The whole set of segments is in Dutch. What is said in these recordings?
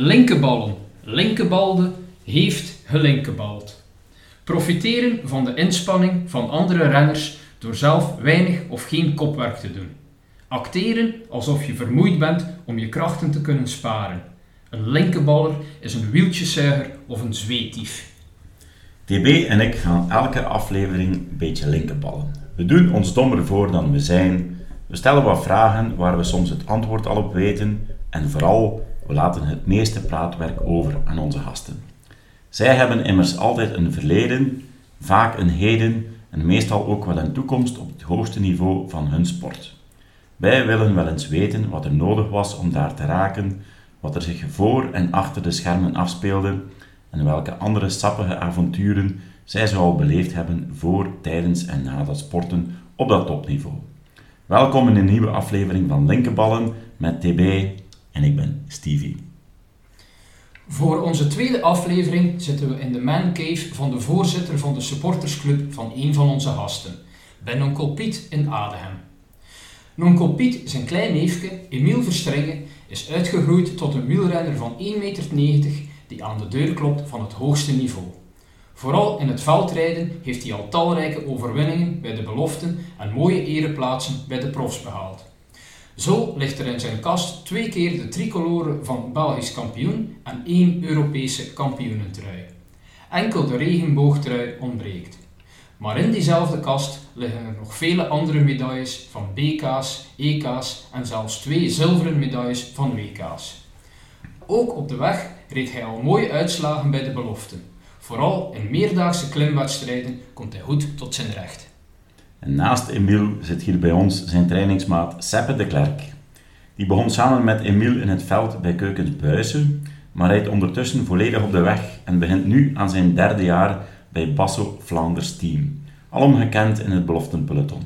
Linkeballen, linkebalde, heeft gelinkebald. Profiteren van de inspanning van andere renners door zelf weinig of geen kopwerk te doen. Acteren alsof je vermoeid bent om je krachten te kunnen sparen. Een linkeballer is een wieltjeszuiger of een zweetief. TB en ik gaan elke aflevering een beetje linkenballen. We doen ons dommer voor dan we zijn. We stellen wat vragen waar we soms het antwoord al op weten. En vooral, we laten het meeste praatwerk over aan onze gasten. Zij hebben immers altijd een verleden, vaak een heden en meestal ook wel een toekomst op het hoogste niveau van hun sport. Wij willen wel eens weten wat er nodig was om daar te raken, wat er zich voor en achter de schermen afspeelde en welke andere sappige avonturen zij zoal beleefd hebben voor, tijdens en na dat sporten op dat topniveau. Welkom in een nieuwe aflevering van Linkenballen met TB en ik ben Stevie. Voor onze tweede aflevering zitten we in de man cave van de voorzitter van de supportersclub van een van onze gasten, Ben Onkel Piet in Adenhem. Nonkel Piet, zijn klein neefje, Emiel Verstrengen, is uitgegroeid tot een wielrenner van 1,90 meter die aan de deur klopt van het hoogste niveau. Vooral in het veldrijden heeft hij al talrijke overwinningen bij de beloften en mooie ereplaatsen bij de profs behaald. Zo ligt er in zijn kast twee keer de tricolore van Belgisch kampioen en één Europese kampioenentrui. Enkel de regenboogtrui ontbreekt. Maar in diezelfde kast liggen er nog vele andere medailles van BK's, EK's en zelfs twee zilveren medailles van WK's. Ook op de weg reed hij al mooie uitslagen bij de beloften. Vooral in meerdaagse klimwedstrijden komt hij goed tot zijn recht. Naast Emiel zit hier bij ons zijn trainingsmaat Seppe de Klerk. Die begon samen met Emiel in het veld bij Keukens Buissen, maar rijdt ondertussen volledig op de weg en begint nu aan zijn derde jaar bij Basso Flanders Team, alom gekend in het beloftenpeloton.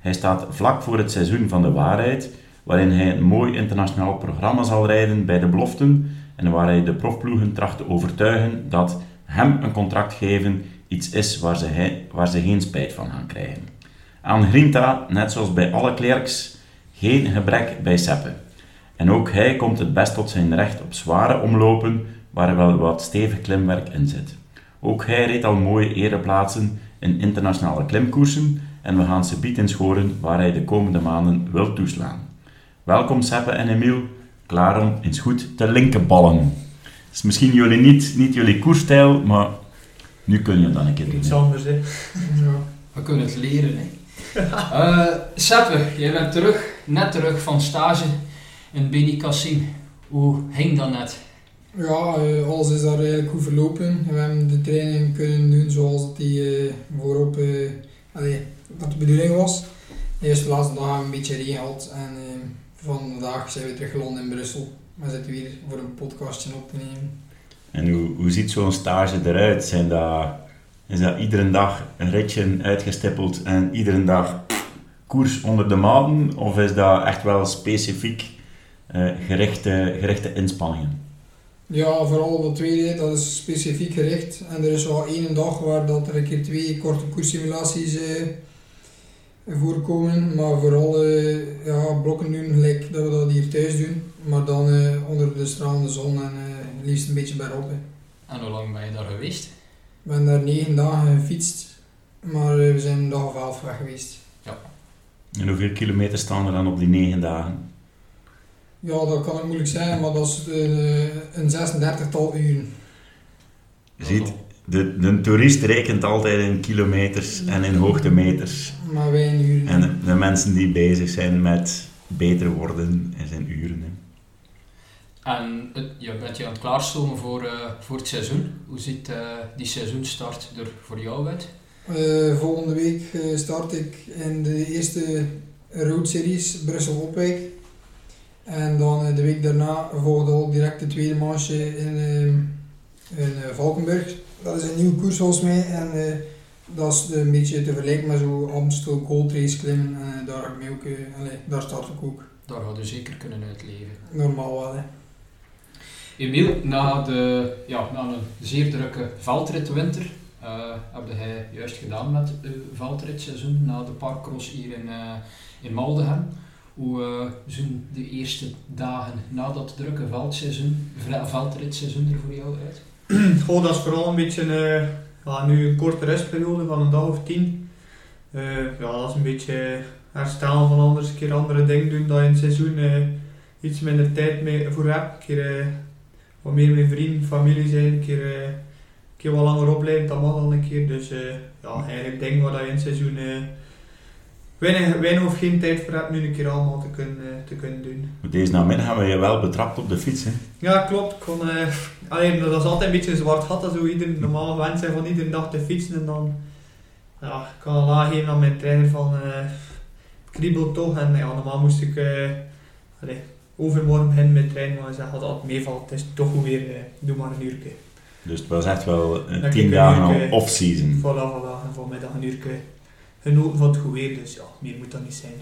Hij staat vlak voor het seizoen van de waarheid, waarin hij een mooi internationaal programma zal rijden bij de beloften en waar hij de profploegen tracht te overtuigen dat hem een contract geven iets is waar ze, waar ze geen spijt van gaan krijgen. Aan Grinta, net zoals bij alle klerks, geen gebrek bij Seppe. En ook hij komt het best tot zijn recht op zware omlopen waar wel wat stevig klimwerk in zit. Ook hij reed al mooie ereplaatsen in internationale klimkoersen en we gaan ze bieden schoren waar hij de komende maanden wil toeslaan. Welkom Seppe en Emiel, klaar om eens goed te linkenballen. Het is misschien jullie niet, niet jullie koerstijl, maar nu kun je het dan een keer doen. Iets anders, hè. Ja. We kunnen het leren, hè. uh, Seppe, jij bent terug, net terug van stage in Beni Kassim. Hoe ging dat net? Ja, uh, alles is daar eigenlijk goed verlopen. We hebben de training kunnen doen zoals die uh, voorop, allee, dat de bedoeling was. De eerste laatste dag hebben we een beetje regen gehad en vandaag zijn we teruggeland in Brussel. We zitten weer voor een podcastje op te nemen. En hoe, hoe ziet zo'n stage eruit? Zijn dat, is dat iedere dag een ritje uitgestippeld en iedere dag koers onder de maanden? Of is dat echt wel specifiek uh, gerichte, gerichte inspanningen? Ja, vooral dat tweede, dat is specifiek gericht. En er is wel één dag waar dat er een keer twee korte koerssimulaties uh, voorkomen. Maar vooral uh, ja, blokken doen gelijk dat we dat hier thuis doen. Maar dan uh, onder de stralende zon en uh, liefst een beetje bergop. En hoe lang ben je daar geweest? Ik ben daar negen dagen gefietst. Maar we zijn een dag of elf weg geweest. Ja. En hoeveel kilometer staan er dan op die negen dagen? Ja, dat kan ik moeilijk zeggen, maar dat is een 36-tal uren. Je ziet, de, de toerist rekent altijd in kilometers en in hoogtemeters. Maar wij in uren. En de mensen die bezig zijn met beter worden zijn uren. Hè. En je bent je aan het klaarstomen voor, uh, voor het seizoen. Hoe ziet uh, die seizoenstart er voor jou uit? Uh, volgende week start ik in de eerste Road Series Brussel-Opwijk. En dan de week daarna volgt al direct de tweede manche in, in Valkenburg. Dat is een nieuwe koers volgens mij. En dat is een beetje te vergelijken met zo'n Amstel Gold Race klimmen. En daar, ik ook, daar start ik ook. Daar had je zeker kunnen uitleven. Normaal wel, hè. Emiel, na, de, ja, na een zeer drukke veldritwinter, uh, heb jij juist gedaan met het veldritseizoen na de parkcross hier in, uh, in Maldegem. Hoe eh, zien de eerste dagen na dat drukke veldseizoen, veldritseizoen er voor jou uit? Goh, dat is vooral een beetje eh, ja, nu een korte rustperiode van een dag of tien. Eh, ja, dat is een beetje herstellen van anders, een keer andere dingen doen, dat je in het seizoen eh, iets minder tijd mee voor hebt. Een keer eh, wat meer met vrienden, familie zijn, een keer, eh, een keer wat langer opleiden, dat mag dan een keer. Dus eh, ja, eigenlijk dingen waar je in het seizoen eh, weinig, weinig of geen tijd voor hebt, nu een keer allemaal te kunnen, te kunnen doen. Deze namiddag hebben we je wel betrapt op de fiets. Hè? Ja, klopt. Ik kon, alleen, dat is altijd een beetje een zwart gat. Dat zo ieder normaal gewend zijn van iedere dag te fietsen. En dan ja, ik kan al aangeven aan mijn trainer van eh kriebel toch. En ja, normaal moest ik allee, overmorgen beginnen met trainen. Maar hij zegt als het meevalt, het is toch goed weer, eh, doe maar een uurtje. Dus het was echt wel eh, tien dagen off-season. Voilà, voilà. En vanmiddag een uurtje genoten van het goed weer. Dus ja, meer moet dat niet zijn.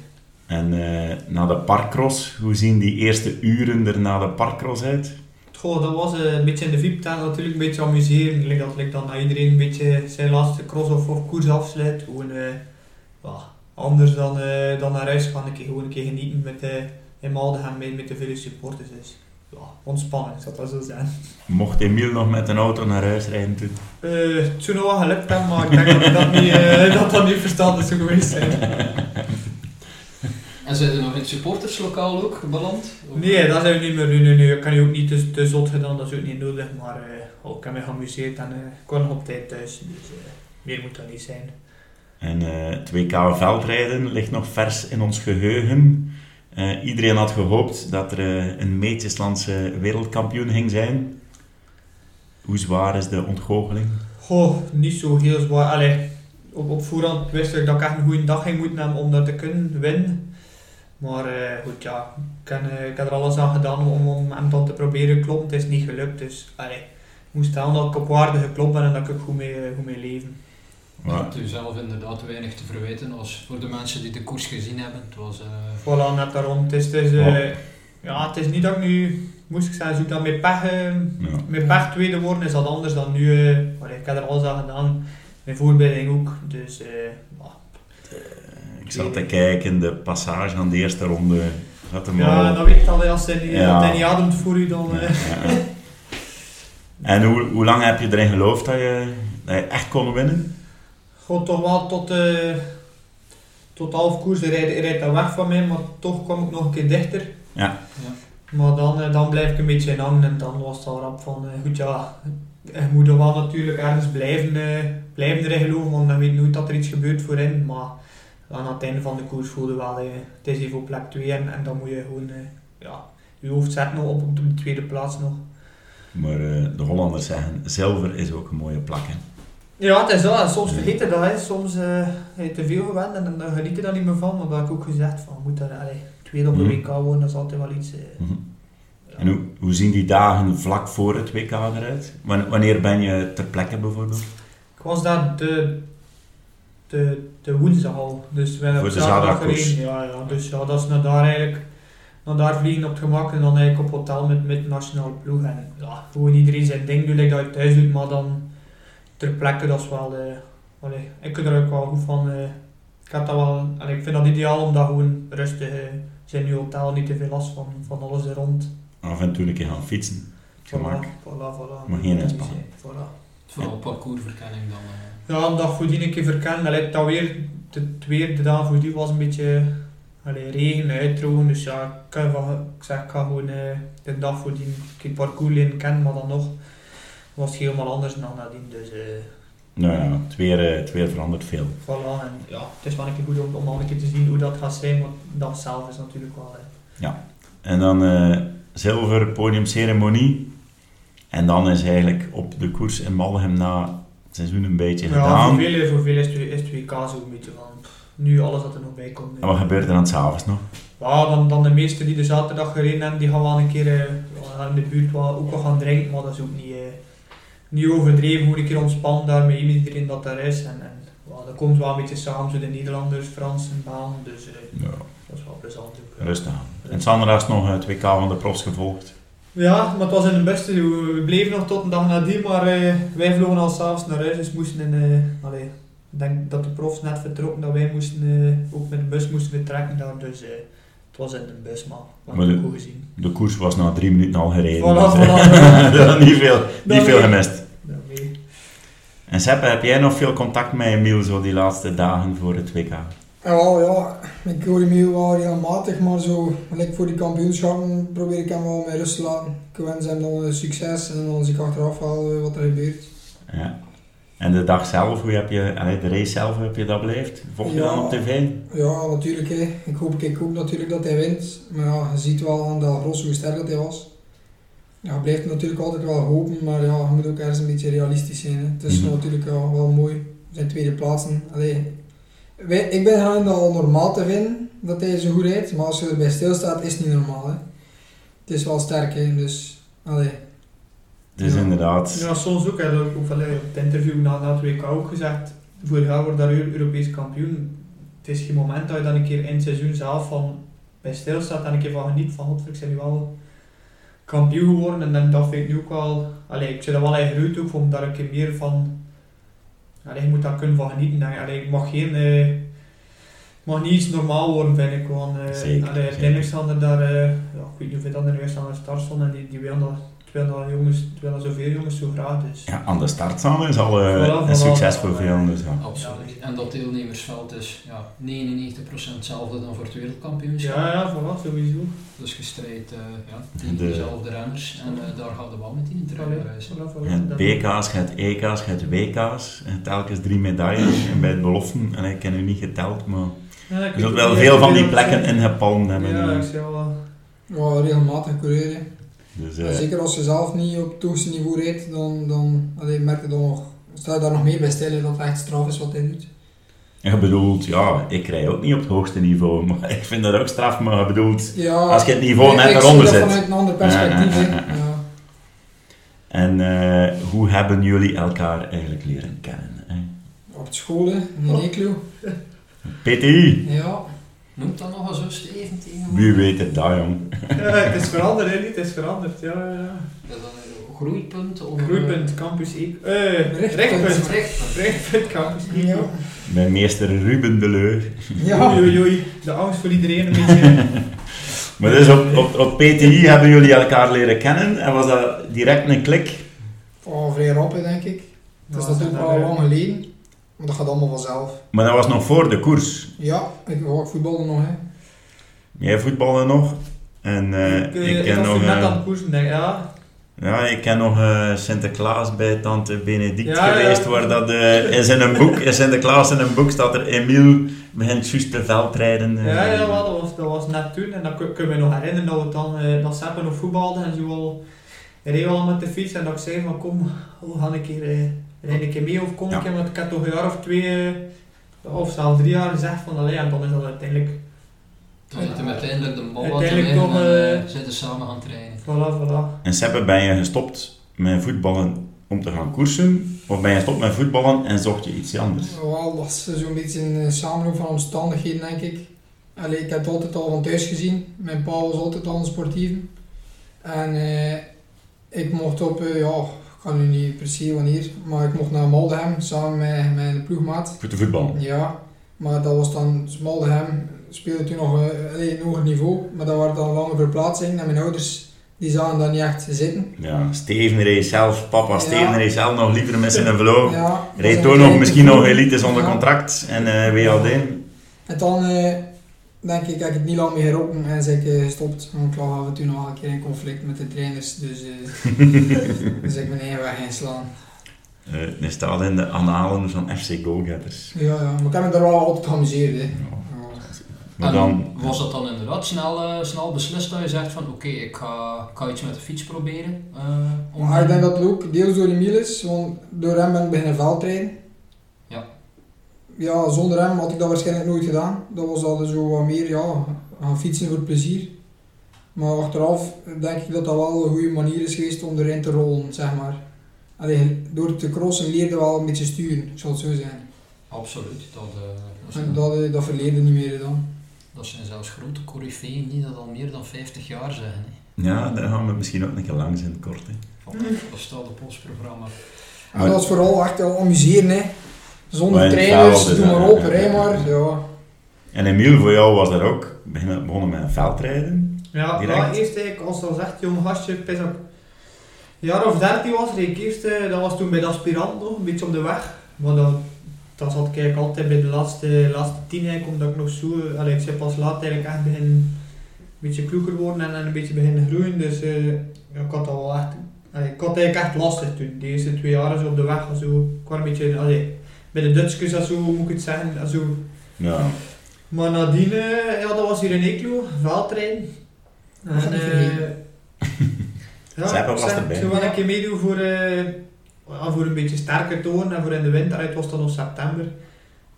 En eh, na de parkcross, hoe zien die eerste uren er na de parkcross uit? Goh, dat was eh, een beetje in de VIP-tent natuurlijk een beetje amuseren. Like dat ik dan na iedereen een beetje zijn laatste cross of, of koers afsluit. Gewoon anders dan, dan naar huis gaan. Een keer, gewoon een keer genieten met, in Maldegem met, met de vele supporters. Dus ja, ontspannen, ik zal dat zo zijn. Mocht Emiel nog met een auto naar huis rijden toen? Eh, het zou nog wel gelukt hebben, maar ik denk dat dat niet, eh, dat, dat niet verstandig zou geweest zijn. En zijn er nog in het supporterslokaal ook beland? Of- Nee, dat zijn we niet meer doen. Nu, nu, ik kan je ook niet te, te zot gedaan, dat is ook niet nodig. Maar eh, oh, ik heb me geamuseerd en ik kwam nog op tijd thuis. Dus meer moet dat niet zijn. En eh 2K veldrijden ligt nog vers in ons geheugen. Eh, iedereen had gehoopt dat er eh, een Meetjeslandse wereldkampioen ging zijn. Hoe zwaar is de ontgoocheling? Goh, niet zo heel zwaar. Allee, op, op voorhand wist ik dat ik een goede dag ging moeten hebben om dat te kunnen winnen. Maar eh, goed, ja, ik ik heb er alles aan gedaan om, om hem dan te proberen kloppen. Het is niet gelukt, dus allee, ik moest stellen dat ik op waarde geklopt ben en dat ik goed mee, goed mee leven. Je hebt u zelf inderdaad weinig te verwijten als voor de mensen die de koers gezien hebben. Het was, eh, Voilà, net daarom. Het is, het is, eh, Ja. ja, het is niet dat ik nu, moest ik zeggen, zoek dat met pech, eh, ja. met pech tweede worden, is dat anders dan nu. eh, allee, ik heb er alles aan gedaan, mijn voorbereiding ook. Dus, eh, ja. Ik zat te kijken, de passage aan de eerste ronde had hem Ja, al... dan weet je al, als hij niet, Ja. dat niet ademt voor u, dan... eh, Ja, ja. En hoe, hoe lang heb je erin geloofd dat je, dat je echt kon winnen? God, toch wel tot, eh tot half koers, hij rijdt, hij rijdt dan weg van mij, maar toch kwam ik nog een keer dichter. Ja. Ja. Maar dan, eh, dan blijf ik een beetje in hangen en dan was het al rap van, eh, goed ja, je moet er wel natuurlijk ergens blijven, blijven erin geloven, want dan weet nooit dat er iets gebeurt voorin. Maar aan het einde van de koers voelde wel, het is even op plek 2 en, en dan moet je gewoon, ja, je hoofd zetten op, op de tweede plaats nog. Maar de Hollanders zeggen, zilver is ook een mooie plak. Hè? Ja, het is dat. Soms vergeet je dat. Hè. Soms eh heb je te veel gewend en dan geniet je daar niet meer van. Maar dat heb ik ook gezegd, van, moet daar allee, tweede op de Mhm. WK worden, dat is altijd wel iets... eh, Mhm. ja. En hoe, hoe zien die dagen vlak voor het WK eruit? Wan- Wanneer ben je ter plekke bijvoorbeeld? Ik was daar de, de, de woensdag al. Dus we hebben Voor op de zaterdag gereden. Ja, ja, dus ja, dat is naar daar eigenlijk. Daar vliegen op het gemak en dan eigenlijk op hotel met, met nationale ploeg. En ja, gewoon iedereen zijn ding doen, like dat je thuis doet, maar dan ter plekke, dat is wel... eh allee, ik vind er ook wel goed van. eh ik, heb dat wel, allee, ik vind dat ideaal om dat gewoon rustig eh, zijn in je hotel, niet te veel last van, van alles er rond. Af en toe een keer gaan fietsen. Gemak. Voilà, voilà, voilà. Maar geen inspanning. Voilà. vooral parcoursverkenning dan. eh. Ja, een dag voordien een keer verkennen. Allee, dat weer, de, het weer de dag voordien was een beetje allee, regen, uitdrogen. Dus ja, ik, van- ik zeg, ik ga gewoon de dag voordien een keer het parcours leren kennen, maar dan nog was het helemaal anders dan nadien. Dus eh Nou ja, het weer, eh, het weer verandert veel. voilà. En ja, het is wel een keer goed om, om al een keer te zien hoe dat gaat zijn, want dat zelf is natuurlijk wel... eh, En dan zilver, podiumceremonie. En dan is eigenlijk op de koers in Malhem na het seizoen een beetje ja, gedaan. voor veel, voor veel is, het, is het WK een beetje van nu alles wat er nog bij komt. En wat gebeurt er dan s'avonds nog? Ja, dan, dan de meesten die de zaterdag gereden hebben, die gaan wel een keer ja, in de buurt wel, ook wel gaan drinken, maar dat is ook niet, niet overdreven. Gewoon een keer ontspannen daar met iedereen dat daar is. En, en dat komt wel een beetje samen, zo de Nederlanders, Fransen, Baan, dus eh, Ja, dat is wel plezant ook. ja. rustig aan. En zaterdag is nog het WK van de profs gevolgd. Ja, maar het was in de beste. We bleven nog tot een dag nadien, maar eh, wij vlogen al s'avonds naar huis, dus moesten in, eh, allee, ik denk dat de profs net vertrokken, dat wij moesten, eh, ook met de bus moesten vertrekken daar, dus eh, was in de bus, maar de- ik goed gezien. De koers was na drie minuten al gereden. Voilà, dus, voilà. dat is niet veel, niet Dat veel gemist. En Seppe, heb jij nog veel contact met Emiel zo die laatste dagen voor het WK? Ja, ja, ik hoor hem heel wel regelmatig, maar zo, gelijk voor die kampioenschappen probeer ik hem wel met rust te laten. Ik wens hem dan een succes en dan zie ik achteraf wel eh, wat er gebeurt. Ja. En de dag zelf, hoe heb je, de race zelf, heb je dat beleefd? Volg je Ja. dan op tv? Ja, natuurlijk. Hè. Ik hoop ik ook natuurlijk dat hij wint. Maar ja, je ziet wel aan Del Grosso hoe sterk dat hij was. Ja, je blijft natuurlijk altijd wel hopen, maar ja, je moet ook ergens een beetje realistisch zijn. Hè. Het is Mhm. natuurlijk ja, wel mooi. Zijn tweede plaatsen. Allee, wij, ik ben gaan dat al normaal te vinden, dat hij zo goed rijdt. Maar als je erbij stilstaat, is het niet normaal. Hè. Het is wel sterk, hè. dus... Allee. Dus Ja. inderdaad. Ja, soms ook. Heb ik ook op het interview na, na het WK ook gezegd. Vorig jaar wordt daar Eu- Europees kampioen. Het is geen moment dat je dan een keer in het seizoen zelf van bij stilstaat en een keer van geniet van God, ik ben nu wel kampioen geworden. En dan, dat vind ik nu ook wel... Allee, ik zit er wel in geroeid ook om daar een keer meer van... Allee, je moet daar kunnen van genieten. Allee, ik mag geen... eh, het mag niet iets normaal worden, vind ik. Want, eh, Zeker, allee, uiteindelijk staan er daar... eh, ja, ik weet niet hoeveel dan er nu eerst aan de start stonden. En die, die willen dat... Terwijl dat jongens, terwijl dat zoveel jongens zo graag is. Ja, aan de start staan is al eh, Voilà, een succes voor veel. Dus, ja. Absoluut. En dat deelnemersveld is ja, 99% hetzelfde dan voor het wereldkampioenschap. Ja, ja, voilà, sowieso. Dus je strijdt eh, ja, tegen De- dezelfde renners en eh, daar gaat de bal met in Voilà, terug reizen. voilà, voilà. Je hebt Dat- BK's, je hebt EK's, je hebt WK's. Hebt telkens drie medailles. En bij het beloften, en ik heb nu niet geteld, maar Ja, je zult wel veel van die plekken het ingepalmd hebben. Ja, eh. ik zie wel. Ja, regelmatig coureur. Dus, eh, Zeker als je zelf niet op het hoogste niveau rijdt, dan, dan allee, merk je dan nog, sta je daar nog meer bij stil hè, dat het echt straf is wat hij doet. je bedoelt, ja, ik rij ook niet op het hoogste niveau, maar ik vind dat ook straf, maar je bedoelt, Ja, als je het niveau ik- net ik zie eronder dat zit. vanuit een ander perspectief. Ja. En eh, hoe hebben jullie elkaar eigenlijk leren kennen? Hè? Op het school, hè, in Eeklo. PTI, Ja, Noemt dat nog eens zo Steven tegen wie weet het dat, jong. Ja, het is veranderd, hè, niet? Het is veranderd, ja, ja. Is dat een groeipunt? Of, Groeipunt, campus E. Eh, Rechtpunt. rechtpunt. Rechtpunt. Rechtpunt, campus E. ja. Mijn meester Ruben de Leur. ja. Oei, oei, oei. De angst voor iedereen een beetje. Maar dus op, op, op PTI hebben jullie elkaar leren kennen en was dat direct een klik? Oh, vrij rap, hè, denk ik. Het is natuurlijk al lang geleden, maar dat gaat allemaal vanzelf. Maar dat was nog voor de koers. Ja, ik ik voetbalde nog, hè. Jij voetbalde nog. En eh, ik, eh, ik ik ken was nog, net eh, aan het koersen, denk ik. Ja, ja, ik ken nog eh, Sinterklaas bij tante Benedict Ja, ja. geweest, waar dat eh, is in een boek, in Sinterklaas in een boek staat er Emiel begint juist te veldrijden. eh. ja, ja wel, dat, was, dat was net toen. En dan kun, kun je me nog herinneren dat we dan, eh, dat Seppen nog voetbalden en zo al reed al met de fiets. En dat ik zei van kom, we gaan een keer, eh, rijd een keer mee of kom Ja. een keer. Want ik had toch een jaar of twee, eh, of zelfs drie jaar gezegd van allee, en dan is dat uiteindelijk, Toen zitten we uiteindelijk de bal Uiteindelijk in toch, en eh, eh, zitten samen gaan trainen. voilà, voilà. En Seppe, ben je gestopt met voetballen om te gaan koersen? Of ben je gestopt met voetballen en zocht je iets anders? Wel, dat is zo'n beetje een samenloop van omstandigheden, denk ik. Allee, ik heb het altijd al van thuis gezien. Mijn pa was altijd al een sportief. En eh, ik mocht op, eh, ja, ik kan nu niet precies wanneer, maar ik mocht naar Maldegem samen met mijn ploegmaat. Voor de voetbal. Ja, maar dat was dan, Maldegem speelde toen nog eh, allee, een hoger niveau, maar dat waren dan lange verplaatsingen en mijn ouders die zagen dat niet echt zitten. Ja, Steven reed zelf, papa Ja. Steven reed zelf nog liever met zijn vloof. Ja, Reed toen nog misschien nog gevoel. elite zonder Ja. contract en eh WLD. En dan eh, denk ik, heb ik het niet lang meer geroken en ben ik eh, gestopt. Want ik lag af en toe nog een keer in conflict met de trainers, dus, eh, dus ik mijn eigen weg inslaan. Eh hij staat in de annalen van FC Goalgetters. Ja, ja, maar ik heb me daar wel altijd geamuseerd. Hè. Ja. Ja. Maar En dan, was dat dan inderdaad snel, eh, snel beslist dat je zegt van oké, ik, ga, ik ga iets met de fiets proberen? eh, om- Maar ik denk dat het ook deels door Emiel is, want door hem ben ik beginnen veldrijden. Ja. Zonder hem had ik dat waarschijnlijk nooit gedaan. Dat was al zo wat meer, ja, gaan fietsen voor plezier. Maar achteraf denk ik dat dat wel een goede manier is geweest om erin te rollen, zeg maar. Allee, door te crossen leerde wel een beetje sturen, ik zal het zo zeggen. Absoluut, dat, eh, dat, is- dat, eh, dat verleerde niet meer dan. dat zijn zelfs grote coryfeeën die dat al meer dan 50 jaar zeggen. Hè. ja, daar gaan we misschien ook een keer langs in het kort. Hè. Van, Dat staat op ons programma. En dat was vooral echt wel amuseren, hè. Zonder trainers, doe maar ja, op, rij maar. Ja. En Emiel, voor jou was dat ook beginnen- begonnen met een veldrijden. Ja, Direct. ja, eerst eigenlijk, als dat echt jong gastje, ik een jaar of dertien was, reed ik eerst, eh, dat was toen bij de aspirant nog, een beetje op de weg. Maar dat, dat zat ik eigenlijk altijd bij de laatste, laatste tien eigenlijk, omdat ik nog zo, allee, ik zei pas laat eigenlijk echt begin een beetje kloeker worden en, en een beetje beginnen groeien. Dus eh, ja, ik had dat wel echt, allee, ik had eigenlijk echt lastig toen. De eerste twee jaar zo op de weg, en zo, ik was een beetje, allee, bij de Dutskes en zo moet ik het zeggen, en zo. Ja. Maar nadien, eh, ja, dat was hier in Eeklo. Dat gaat niet eh, ja, Seppe was ik keer meedoen voor, eh, ja, voor een beetje sterker te worden en voor in de winter, het was dan nog september.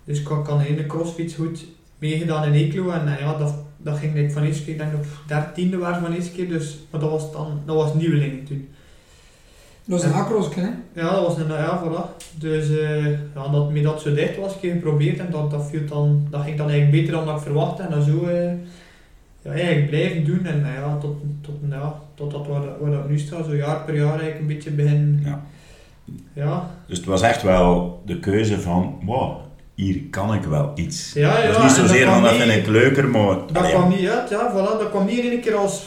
Dus ik had- kan in de crossfiets goed meegedaan in Eeklo en ja, dat, dat ging ik van eerste keer, ik denk dat ik dertiende was van eerste keer, dus, maar dat was dan, dat was nieuweling toen. Dat is een across, hè? Ja, dat was een, ja, voilà. Dus eh, ja, dat, met dat zo dicht was, een keer geprobeerd en dat, dat, viel dan, dat ging dan eigenlijk beter dan dat ik verwachtte. En dan zo eh, ja, eigenlijk blijven doen en eh, ja, tot, tot, ja, tot dat waar, dat- waar dat nu staat, zo jaar per jaar eigenlijk een beetje begin. Ja. Ja, Dus het was echt wel de keuze van, wow, hier kan ik wel iets. ja, ja. dat is niet en zozeer kwam van dat vind ik leuker, maar... Dat kwam niet uit, ja, voilà. Dat kwam niet in één keer als,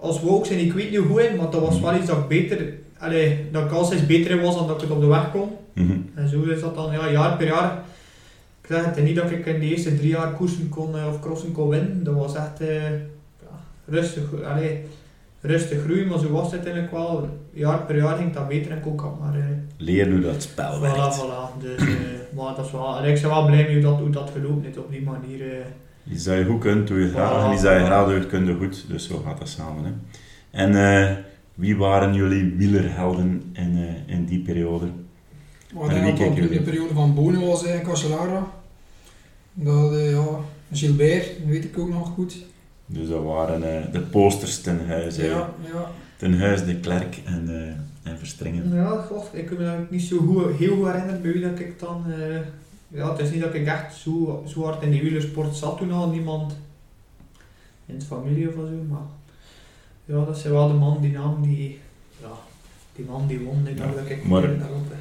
als woke zijn, ik weet niet hoe goed in, maar dat was wel iets dat ik beter, allee, dat ik altijd beter in was dan dat ik het op de weg kon. mhm. En zo is dat dan ja, jaar per jaar. Ik zeg het niet dat ik in de eerste drie jaar koersen kon eh, of crossen kon winnen. Dat was echt eh, ja, rustig, allee, rustig groeien, maar zo was het uiteindelijk wel. Jaar per jaar ging dat beter en kon ik maar. eh Leer hoe dat spel voilà, werkt. voilà. Dus, eh, maar dat is wel, allee, ik ben wel blij mee hoe dat, hoe dat gelopen is op die manier. eh. Iets dat je goed kunt, doe je graag. En iets dat je graag doet, kun je goed. Dus zo gaat dat samen. Hè. En wie waren jullie wielerhelden in, eh, in die periode? Wat En wie eigenlijk keken al toen de periode van Bonen was in Cancellara. Dat, eh, ja, Gilbert, dat weet ik ook nog goed. Dus dat waren eh, de posters ten huize. Ja, ja. Ten huize de Klerk en, eh, en Verstringen. Ja, god, ik kan me dat niet zo goed, heel goed herinneren bij wie dat ik dan... eh, ja, het is niet dat ik echt zo, zo hard in die wielersport zat toen al, niemand in de familie of zo, maar... Ja, dat zijn wel de man, die naam die... Ja, die man die won, ik Ja, dat ik maar- daarop... hè.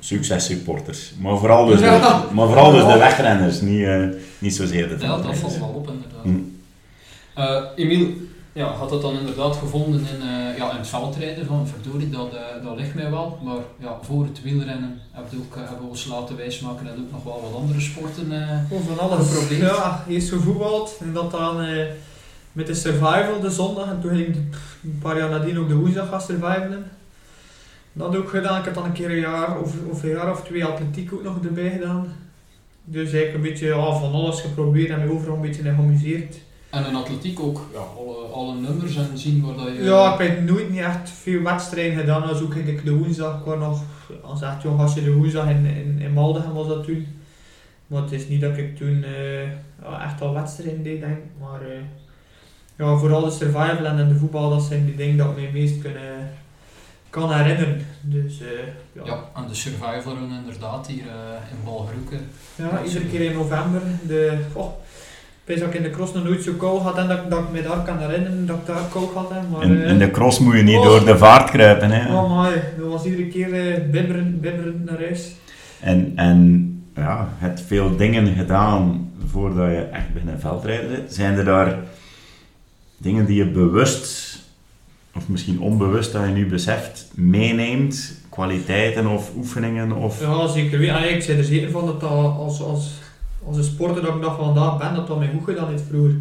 Successupporters. Maar vooral dus, Ja. de, maar vooral dus de wegrenners, niet, eh, niet zozeer de Ja, dat valt wel op inderdaad. Emiel ja, had dat dan inderdaad gevonden in, eh, ja, in het veldrijden van verdorie, dat, eh, dat ligt mij wel. Maar ja, voor het wielrennen heb je ook, hebben we ons laten wijsmaken en ook nog wel wat andere sporten. eh. Oh, van alles. Geprobeerd. Ja, eerst gevoetbald en dat dan eh, met de survival de zondag en toen ging ik een paar jaar nadien ook de woensdag gaan survivalen. Dat ook gedaan, ik heb dan een keer een jaar of, of een jaar of twee atletiek ook nog erbij gedaan. Dus eigenlijk een beetje ja, van alles geprobeerd en me overal een beetje geamuseerd. En in atletiek ook ja, alle, alle nummers en zien waar dat je... Ja, ik heb nooit niet echt veel wedstrijden gedaan, dus ook ik de woensdag, was nog, als echt jong als je de woensdag in, in, in Maldegem was dat toen. Maar het is niet dat ik toen eh, echt al wedstrijden deed, denk ik. Maar eh, ja, vooral de survival en de voetbal, dat zijn die dingen dat ik me het meest kunnen, kan herinneren. Dus eh, ja. Ja, en de survival run inderdaad hier eh, in Balgeroeken. Ja, iedere keer in november. De, oh, ik weet dat ik in de cross nog nooit zo koud had en dat, ik- dat ik me daar kan herinneren dat ik daar koud had. Hè, maar, In, eh, in de cross moet je niet Oh. door de vaart kruipen. Hè. Oh my, dat was iedere keer eh bibberen, bibberen naar huis. En, en ja, je hebt veel dingen gedaan voordat je echt binnen veldrijden zit. Zijn er daar dingen die je bewust, of misschien onbewust dat je nu beseft, meeneemt? Kwaliteiten of oefeningen? Of... Ja, zeker. weten. Allee, ik zei er zeker van dat dat als, als, als een sporter dat ik nog vandaag ben, dat dat mij goed gedaan heeft vroeger.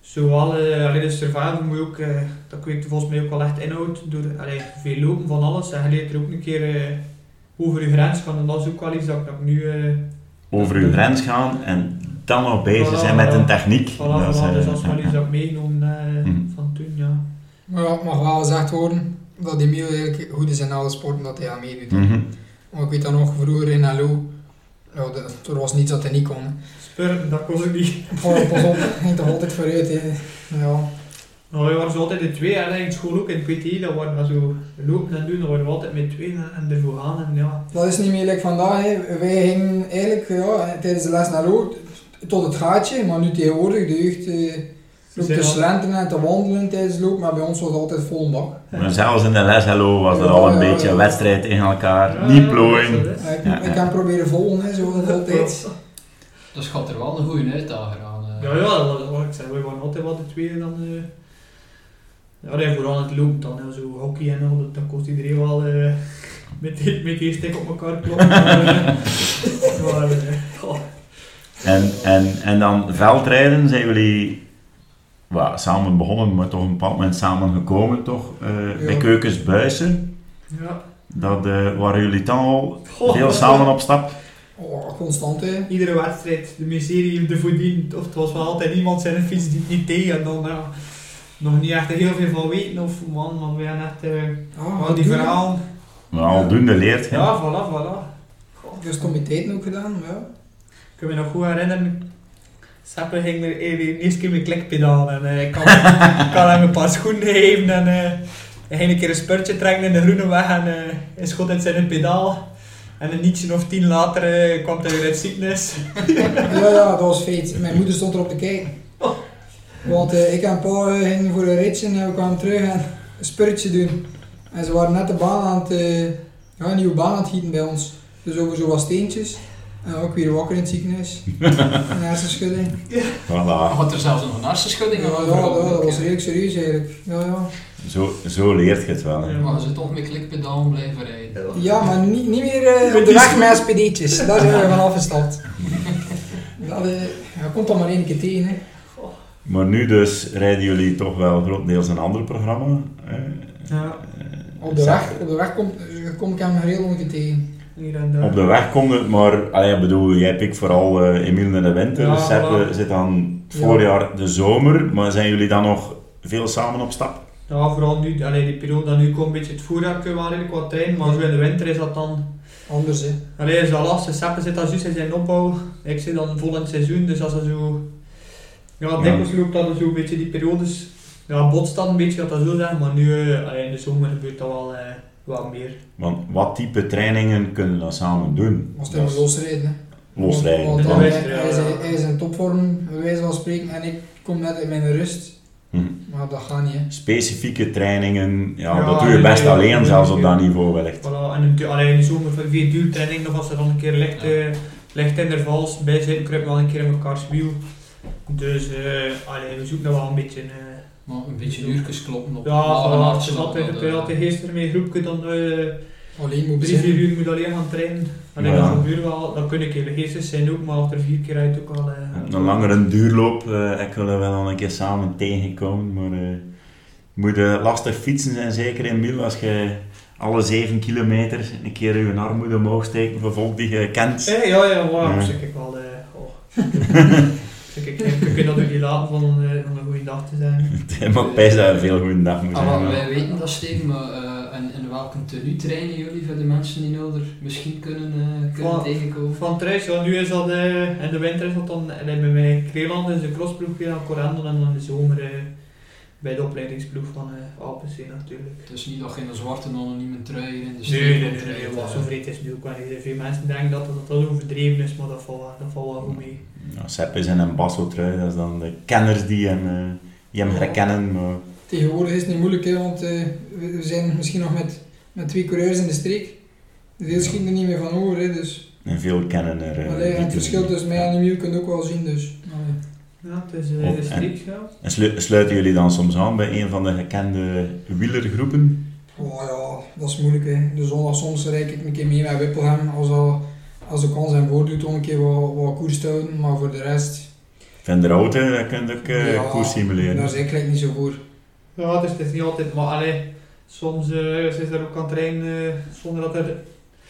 Zowel eh, allee, de survival moet je ook, eh, dat kweekt volgens mij ook wel echt inhoud door allee, veel lopen van alles. En je leert er ook een keer eh, over je grens gaan en dat is ook wel iets dat ik, ik nu... Over je grens gaan en dan nog bezig Voilà, zijn met een techniek. Voilà, voilà, is, eh, dus dat is wel ja, iets dat meegenomen eh, Mhm. van toen, ja. Maar ja, het mag wel gezegd worden dat Emiel eigenlijk goed is in alle sporten dat hij aan meedoet. Mhm. Maar ik weet dat nog vroeger in LO, ja, de- er was niets dat hij niet kon. hè. Spurren, dat kon ik niet. Pas pas op, ging toch altijd vooruit. hè. Ja. Nou, we waren zo altijd de twee, en in school ook in het PT, dat waren we zo lopen en doen, dat waren we altijd met twee en, en ervoor gaan en ja. Dat is niet meer like vandaag. Hè. Wij gingen eigenlijk ja, tijdens de les naar LO tot het gaatje, maar nu tegenwoordig, de jeugd eh, loopt te slenteren en te wandelen tijdens het loop, maar bij ons was het altijd vol een bak. Maar zelfs in de les, hallo, was er Ja, al een ja, beetje ja. wedstrijd tegen elkaar. Ja, niet plooien. dat ik, Ja, ik ja. kan proberen volgen, hè, zoals altijd. Dat Dus gaat er wel een goede uitdager aan. eh. Ja, ja, wat ik zei, we waren altijd wat de tweede dan... eh ja, en vooral het loopt dan, hè, zo hockey en al, dat- dan kost iedereen wel eh, met, die- met die stick op elkaar kloppen. maar. En, en, en dan veldrijden, zijn jullie well, samen begonnen, maar toch op een bepaald moment samen gekomen, toch? eh, Bij. Keukens Buissen. ja. Dat, eh, waren jullie dan al Goh, veel samen op stap? Oh, constant hè. Iedere wedstrijd, de miserie de voordien, of het was wel altijd iemand zijn fiets die het niet tegen en dan ja, nog niet echt heel veel van weten of man, maar we hebben echt eh, Ah, wel die doen. verhalen. Maar aldoende leert je. Ja, voilà, voilà. Dus comiteiten ook gedaan, ja. Ik kan me nog goed herinneren. Seppe ging er de eerste keer met klikpedaal en eh, ik kan, hem een paar schoenen geven en hij ging een keer een spurtje trekken in de groene weg en hij schot in zijn pedaal. En een nietje of tien later kwam hij weer uit ziekenis. Ja, ja, dat was feit. Mijn moeder stond erop te kijken. Want ik en pa eh, gingen voor een ritje en we kwamen terug en een spurtje doen. En ze waren net de baan aan het, ja, een nieuwe baan aan het gieten bij ons. Dus over zo steentjes. Ook weer wakker in het ziekenhuis. een hersenschudding. Voilà. Had er zelfs nog een hersenschudding Ja, ja, ja, dat was redelijk serieus eigenlijk. Ja, ja. Zo, zo leert je het wel. hè. Ja. Maar ze toch met klikpedaal blijven rijden. ja maar niet, niet meer eh, op de weg met spd'tjes. Daar zijn we van afgestapt. Dat eh, ja, komt dan maar één keer tegen. Hè. Maar nu dus rijden jullie toch wel grotendeels een ander programma. hè? Ja, Eh, Op de weg, op de weg kom, kom ik hem nog heel lang tegen. Hier en daar. Op de weg komt het, maar allee, bedoel, jij pikt vooral eh Emiel in de winter. Ja, dus Seppe voilà. zit dan het Ja. voorjaar de zomer. Maar zijn jullie dan nog veel samen op stap? Ja, vooral nu, allee, die periode dat nu komt, een beetje het voorjaar kunnen we wel redelijk wat trainen, maar zo in de winter is dat dan... Anders hè. Allee, is dat lastig. Seppe zit dan juist in zijn opbouw. Ik zit dan vol in het seizoen, dus als dat zo... Ja, Ja. dikwijls loopt dat zo een beetje die periodes... Ja, botst dat een beetje, dat dat zo zijn, maar nu, eh, allee, in de zomer gebeurt dat wel, eh, wel meer. Want wat type trainingen kunnen we dan samen doen? Als Dat is losrijden. hè. losrijden. Want ja, hij, is, ja. hij is in topvorm, bij wijze van spreken, en ik kom net uit mijn rust. Hm. Maar dat gaat niet hè. Specifieke trainingen, ja, Ja, dat doe je best alleen zelfs op dat niveau wellicht. Voilà, en een, allee, in de zomer voor vier duurtraining, of als er dan een keer licht, Ja. eh, licht intervals bij zitten, kruipen we wel een keer in mekaars wiel. Dus eh, allee, we zoeken wel een beetje... eh, Maar een beetje uurtjes kloppen op ja, voilà, het is altijd, eh, altijd gisteren met een groepje dan... eh, Alleen moet Drie, vier uur moet alleen gaan trainen. Alleen Ja. dat gebeurt wel, dat kun ik even geestig zijn ook, maar achter vier keer uit ook al. eh, Een langere duurloop, eh ik wil er wel al een keer samen tegenkomen, maar eh, het moet eh, lastig fietsen zijn, zeker in Miel, als je alle 7 kilometer een keer je armoede omhoog steken voor volk die je kent. Eh, ja, ja, wow, Ja. zeg ik wel. eh oh. ik, ik kun dat ook niet laten van, een, eh, een goede dag te zijn. Het mag best dat een veel goede dag moet Ah, zijn. maar- wij weten dat Steven, maar eh, en, in welke tenue trainen jullie voor de mensen die er misschien kunnen, eh, kunnen Van- tegenkomen? Van thuis, ja, nu is dat, eh, in de winter is dat dan eh, bij mij Kreeland, is de crossploeg Corendon en dan in de zomer eh, bij de opleidingsploeg van eh Alpensee natuurlijk. Dus niet dat je in een zwarte anonieme trui in de Nee, nee, nee, nee, wat zo vreed is nu ook wel niet. Veel mensen denken dat dat, dat overdreven is, maar dat valt, wel- dat valt wel goed mee. Ja, Sepp is in een basso-trui, dat is dan de kenners die hem, eh, die hem herkennen. Maar Tegenwoordig is het niet moeilijk, hè, want eh, we zijn misschien nog met, met twee coureurs in de streek. Veel schieten er niet meer van over, hè, dus. en veel kennen er. Allee, en het verschil tussen mij en Emiel kun je ook wel zien, dus. Ja, het is Oh, de en- streek, ja. En slu- sluiten jullie dan soms aan bij een van de gekende wielergroepen? Oh ja, dat is moeilijk hè. De zondag soms rijd ik een keer mee met Whippelham als, al, als de kans hem voordoet om een keer wat, wat koers te houden, maar voor de rest, Van de auto, daar kun je ook eh, Ja, koers simuleren. daar ik eigenlijk niet zo voor. Ja, dus het is niet altijd, maar allee, soms eh, is er ook aan het trainen zonder dat er...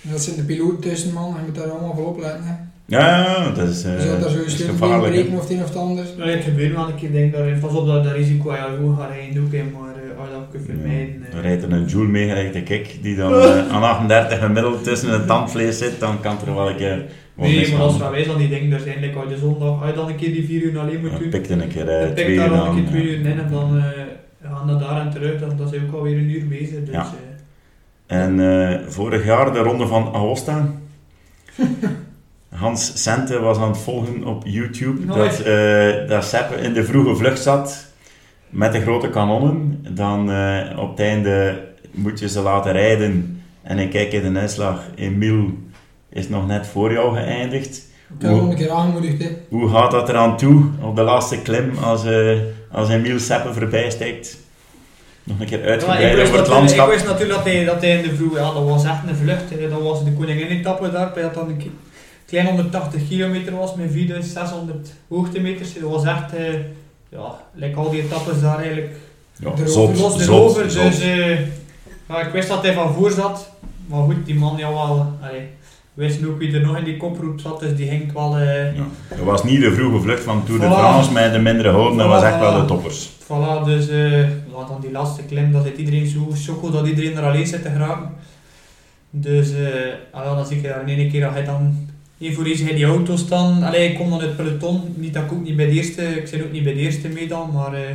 Dat zit de piloot tussen man, je moet daar allemaal voor opletten hè. Ja, ja, dat is, eh, Je dat je is sleutelbeen gevaarlijk. breken of het een of het ander. Nou, het gebeurt wel een keer, denk ik, dat, pas op dat, dat risico, ja, hoe ga je ook in, maar eh, als je dat kunt vermijden... eh. Dan rijdt er een Joule mee, gelijk de kik, die dan eh, aan 38 gemiddeld tussen het tandvlees zit, dan kan het er wel een keer Nee, maar als wij dan die dingen zijn, like, als je zondag, als je dan een keer die vier uur alleen moet Ja, doen, pikte een keer eh, dan twee uur dan een keer twee ja. uur in en dan eh, gaan we daar en terug, dan, dan zijn we ook alweer een uur bezig, dus... Ja. eh, En eh, vorig jaar de ronde van Aosta. Hans Sente was aan het volgen op YouTube dat, eh dat Sepp in de vroege vlucht zat met de grote kanonnen. Dan eh, op het einde moet je ze laten rijden. En ik kijk in de uitslag, Emile is nog net voor jou geëindigd. Ik heb nog een keer aangemoedigd. Hè. Hoe gaat dat eraan toe op de laatste klim als, eh als Emiel Seppen voorbij steekt? Nog een keer uitgebreid over het natuurlijk, ik landschap. wist natuurlijk dat hij, dat hij in de vroeg, ja, dat was echt een vlucht. hè. Dat was de koningin-etappe daar, bij dat dan klein 180 kilometer was met 4600 hoogtemeters. Dat was echt, eh, ja, like al die etappes daar eigenlijk Ja, Erover, zot, erover. Dus eh, ja, ik wist dat hij van voor zat. Maar goed, die man, ja wel, allee, wisten ook wie er nog in die koproep zat, dus die ging wel... eh, Ja. Dat was niet de vroege vlucht van Tour de Voilà. France met de mindere houden, dat was echt wel de toppers. Voilà, dus eh, dan die laatste klim, dat zit iedereen zo choco dat iedereen er alleen zit te geraken. Dus eh, ah dan zie ik daar in één keer dat hij dan één voor één hij die auto staan. Allee, ik kom dan uit het peloton, niet dat ik ook niet bij de eerste, ik zit ook niet bij de eerste mee dan, maar eh,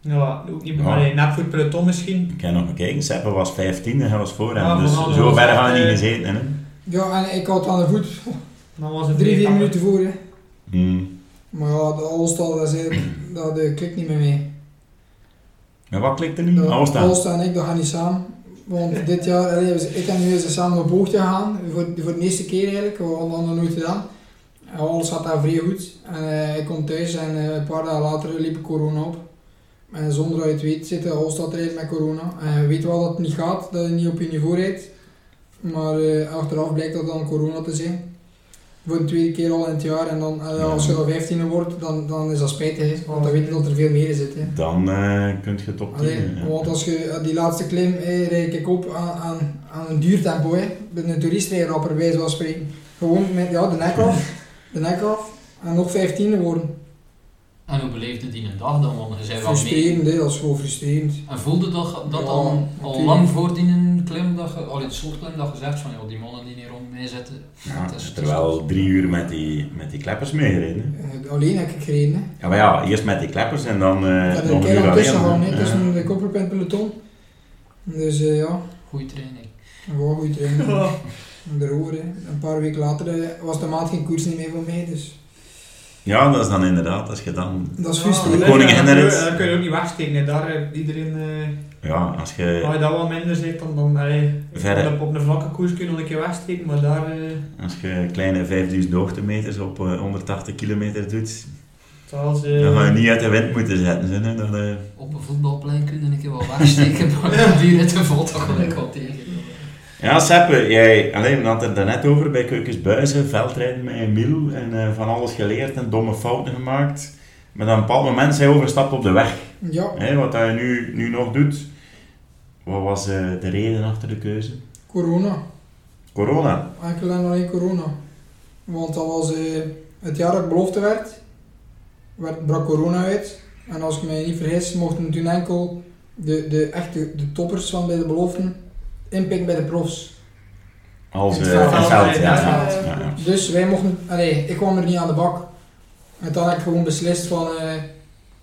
ja, ook niet, Ja. allee, net voor het peloton misschien. Ik kan nog bekijken, Seppen was 15 en hij was voor hem, Ja, dus zo ver gaan we niet eh, gezeten. Hè? Ja, en ik had aan de voet Dan was het drie, vier minuten voor. Hè. Hmm. Maar ja, de Allstar, dat, klikt niet meer mee. En wat klikt er nu? De Alsta. Allstar en ik, dat gaan niet samen. Want dit jaar, ik en nu zijn samen op hoogte gegaan. Voor, voor de eerste keer eigenlijk, we hadden dat nog nooit gedaan. Alles gaat daar vrij goed. En eh, ik kom thuis en eh, een paar dagen later liep corona op. En zonder dat je het weet zit de Allstar erin met corona. En je weet wel dat het niet gaat, dat je niet op je niveau rijdt. Maar eh, achteraf blijkt dat dan corona te zijn. Voor de tweede keer al in het jaar. En dan, eh, Ja. als je dan 15 wordt, dan, dan is dat spijtig. hè. Want dan weet je dat er veel meer in zit. Hè. Dan eh kun je top 10. Allee, ja. want als je eh, die laatste klim eh, rijd ik op aan, aan, aan een duurtempo. Hè. Met een toeristenrijrapper bij wijze van spreken. Gewoon met ja, de nek af, de nek af en nog 15 worden. En hoe beleefde die een dag dan? Want je zei wel mee. Frustrerend, hè, dat is gewoon frustrerend. En voelde dat, dat Ja, al, al natuurlijk. lang voor die klim, dat je, al het slotklim, dat je zegt van ja, die mannen die hier rond mij zitten. Ja, dat is- is er wel drie uur met die, met die kleppers meegereden. hè. Eh, alleen heb ik gereden. Hè. Ja, maar ja, eerst met die kleppers en dan eh Ik heb er nog een keer tussen alleen. hè, hè. tussen de het peloton. Dus eh, ja, Goeie training. gewoon goed trainen. Ja. Erover, hè. Een paar weken later was de maand geen koers niet meer voor mij. Dus Ja, dat is dan inderdaad, als je dan... dat is Ja, de koningin kun je- is. Dat kun je ook niet wegsteken. hè. Daar eh, iedereen... eh, Ja, als je, Als je dat wat minder zit, dan, dan Verre. op, op een vlakke koers kun je nog een keer wegsteken, maar daar... eh, als je kleine 5000 hoogtemeters op eh, 180 kilometer doet, zoals, eh, dan ga je niet uit de wind moeten zetten. Hè. Eh, Op een voetbalplein kun je een keer wel wegsteken, maar die ritten valt toch gelijk wel tegen. Ja, Seppe, jij alleen, we hadden het er net over bij Keukensbuizen, veldrijden met Emiel en eh, van alles geleerd en domme fouten gemaakt. Maar dan op een bepaald moment zijn overstapt op de weg. Ja, Hè, wat hij nu, nu nog doet. Wat was eh, de reden achter de keuze? corona. Corona. Enkel en alleen corona. Want dat was eh, het jaar dat ik belofte werd, werd brak corona uit. En als ik mij niet vergis, mochten toen enkel de, de echte de toppers van bij de beloften inpikken bij de profs. Als het eh, veld. het veld, ja. Ja, ja, ja. ja. Dus wij mochten, allee, ik kwam er niet aan de bak. En dan heb ik gewoon beslist van, eh, ik,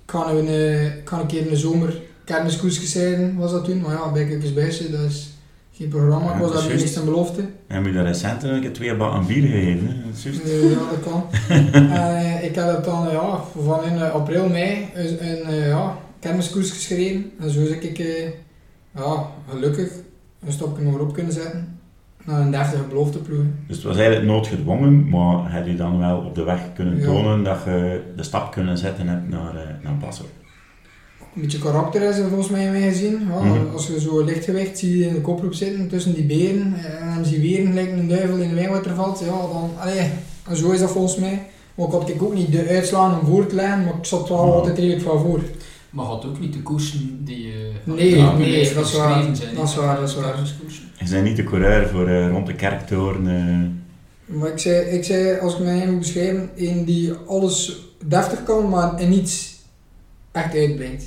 ga een, eh, ik ga een keer in de zomer kermiskoersjes rijden, was dat toen. Maar ja, bij Kukkersbuisje, dat is geen programma. Ik was dat eerst een belofte. En heb je daar recent een keer twee bakken bier gegeven? Hè? Dat ja, dat kan. en eh, ik heb het dan ja, van in eh, april, mei een, een eh, ja, kermiskoersjes gereden. En zo heb ik ja, gelukkig een stapje nog op kunnen zetten. Naar een deftige belofteploeg. Dus het was eigenlijk noodgedwongen, maar heb je dan wel op de weg kunnen Ja. tonen dat je de stap kunnen zetten hebt naar, naar Passo? Een beetje karakter is er volgens mij in mij gezien. Ja, Mhm. Als je zo lichtgewicht zie je in de koproep zitten tussen die beren eh, en dan zie je weren gelijk een duivel in de wijnwater valt. Ja, dan, allee, zo is dat volgens mij. Maar ik had ik ook niet de uitslaan om voor te leggen, maar ik zat wel Ja. altijd redelijk van voor. Maar had ook niet de koersen die eh, Nee, nee, die dat is waar. zijn. Dat is waar, dat is waar. Je bent niet de coureur voor eh, rond de kerktoren. eh. Maar ik zei, ik zei als ik mij moet beschrijven, een die alles deftig kan, maar in niets echt uitbrengt.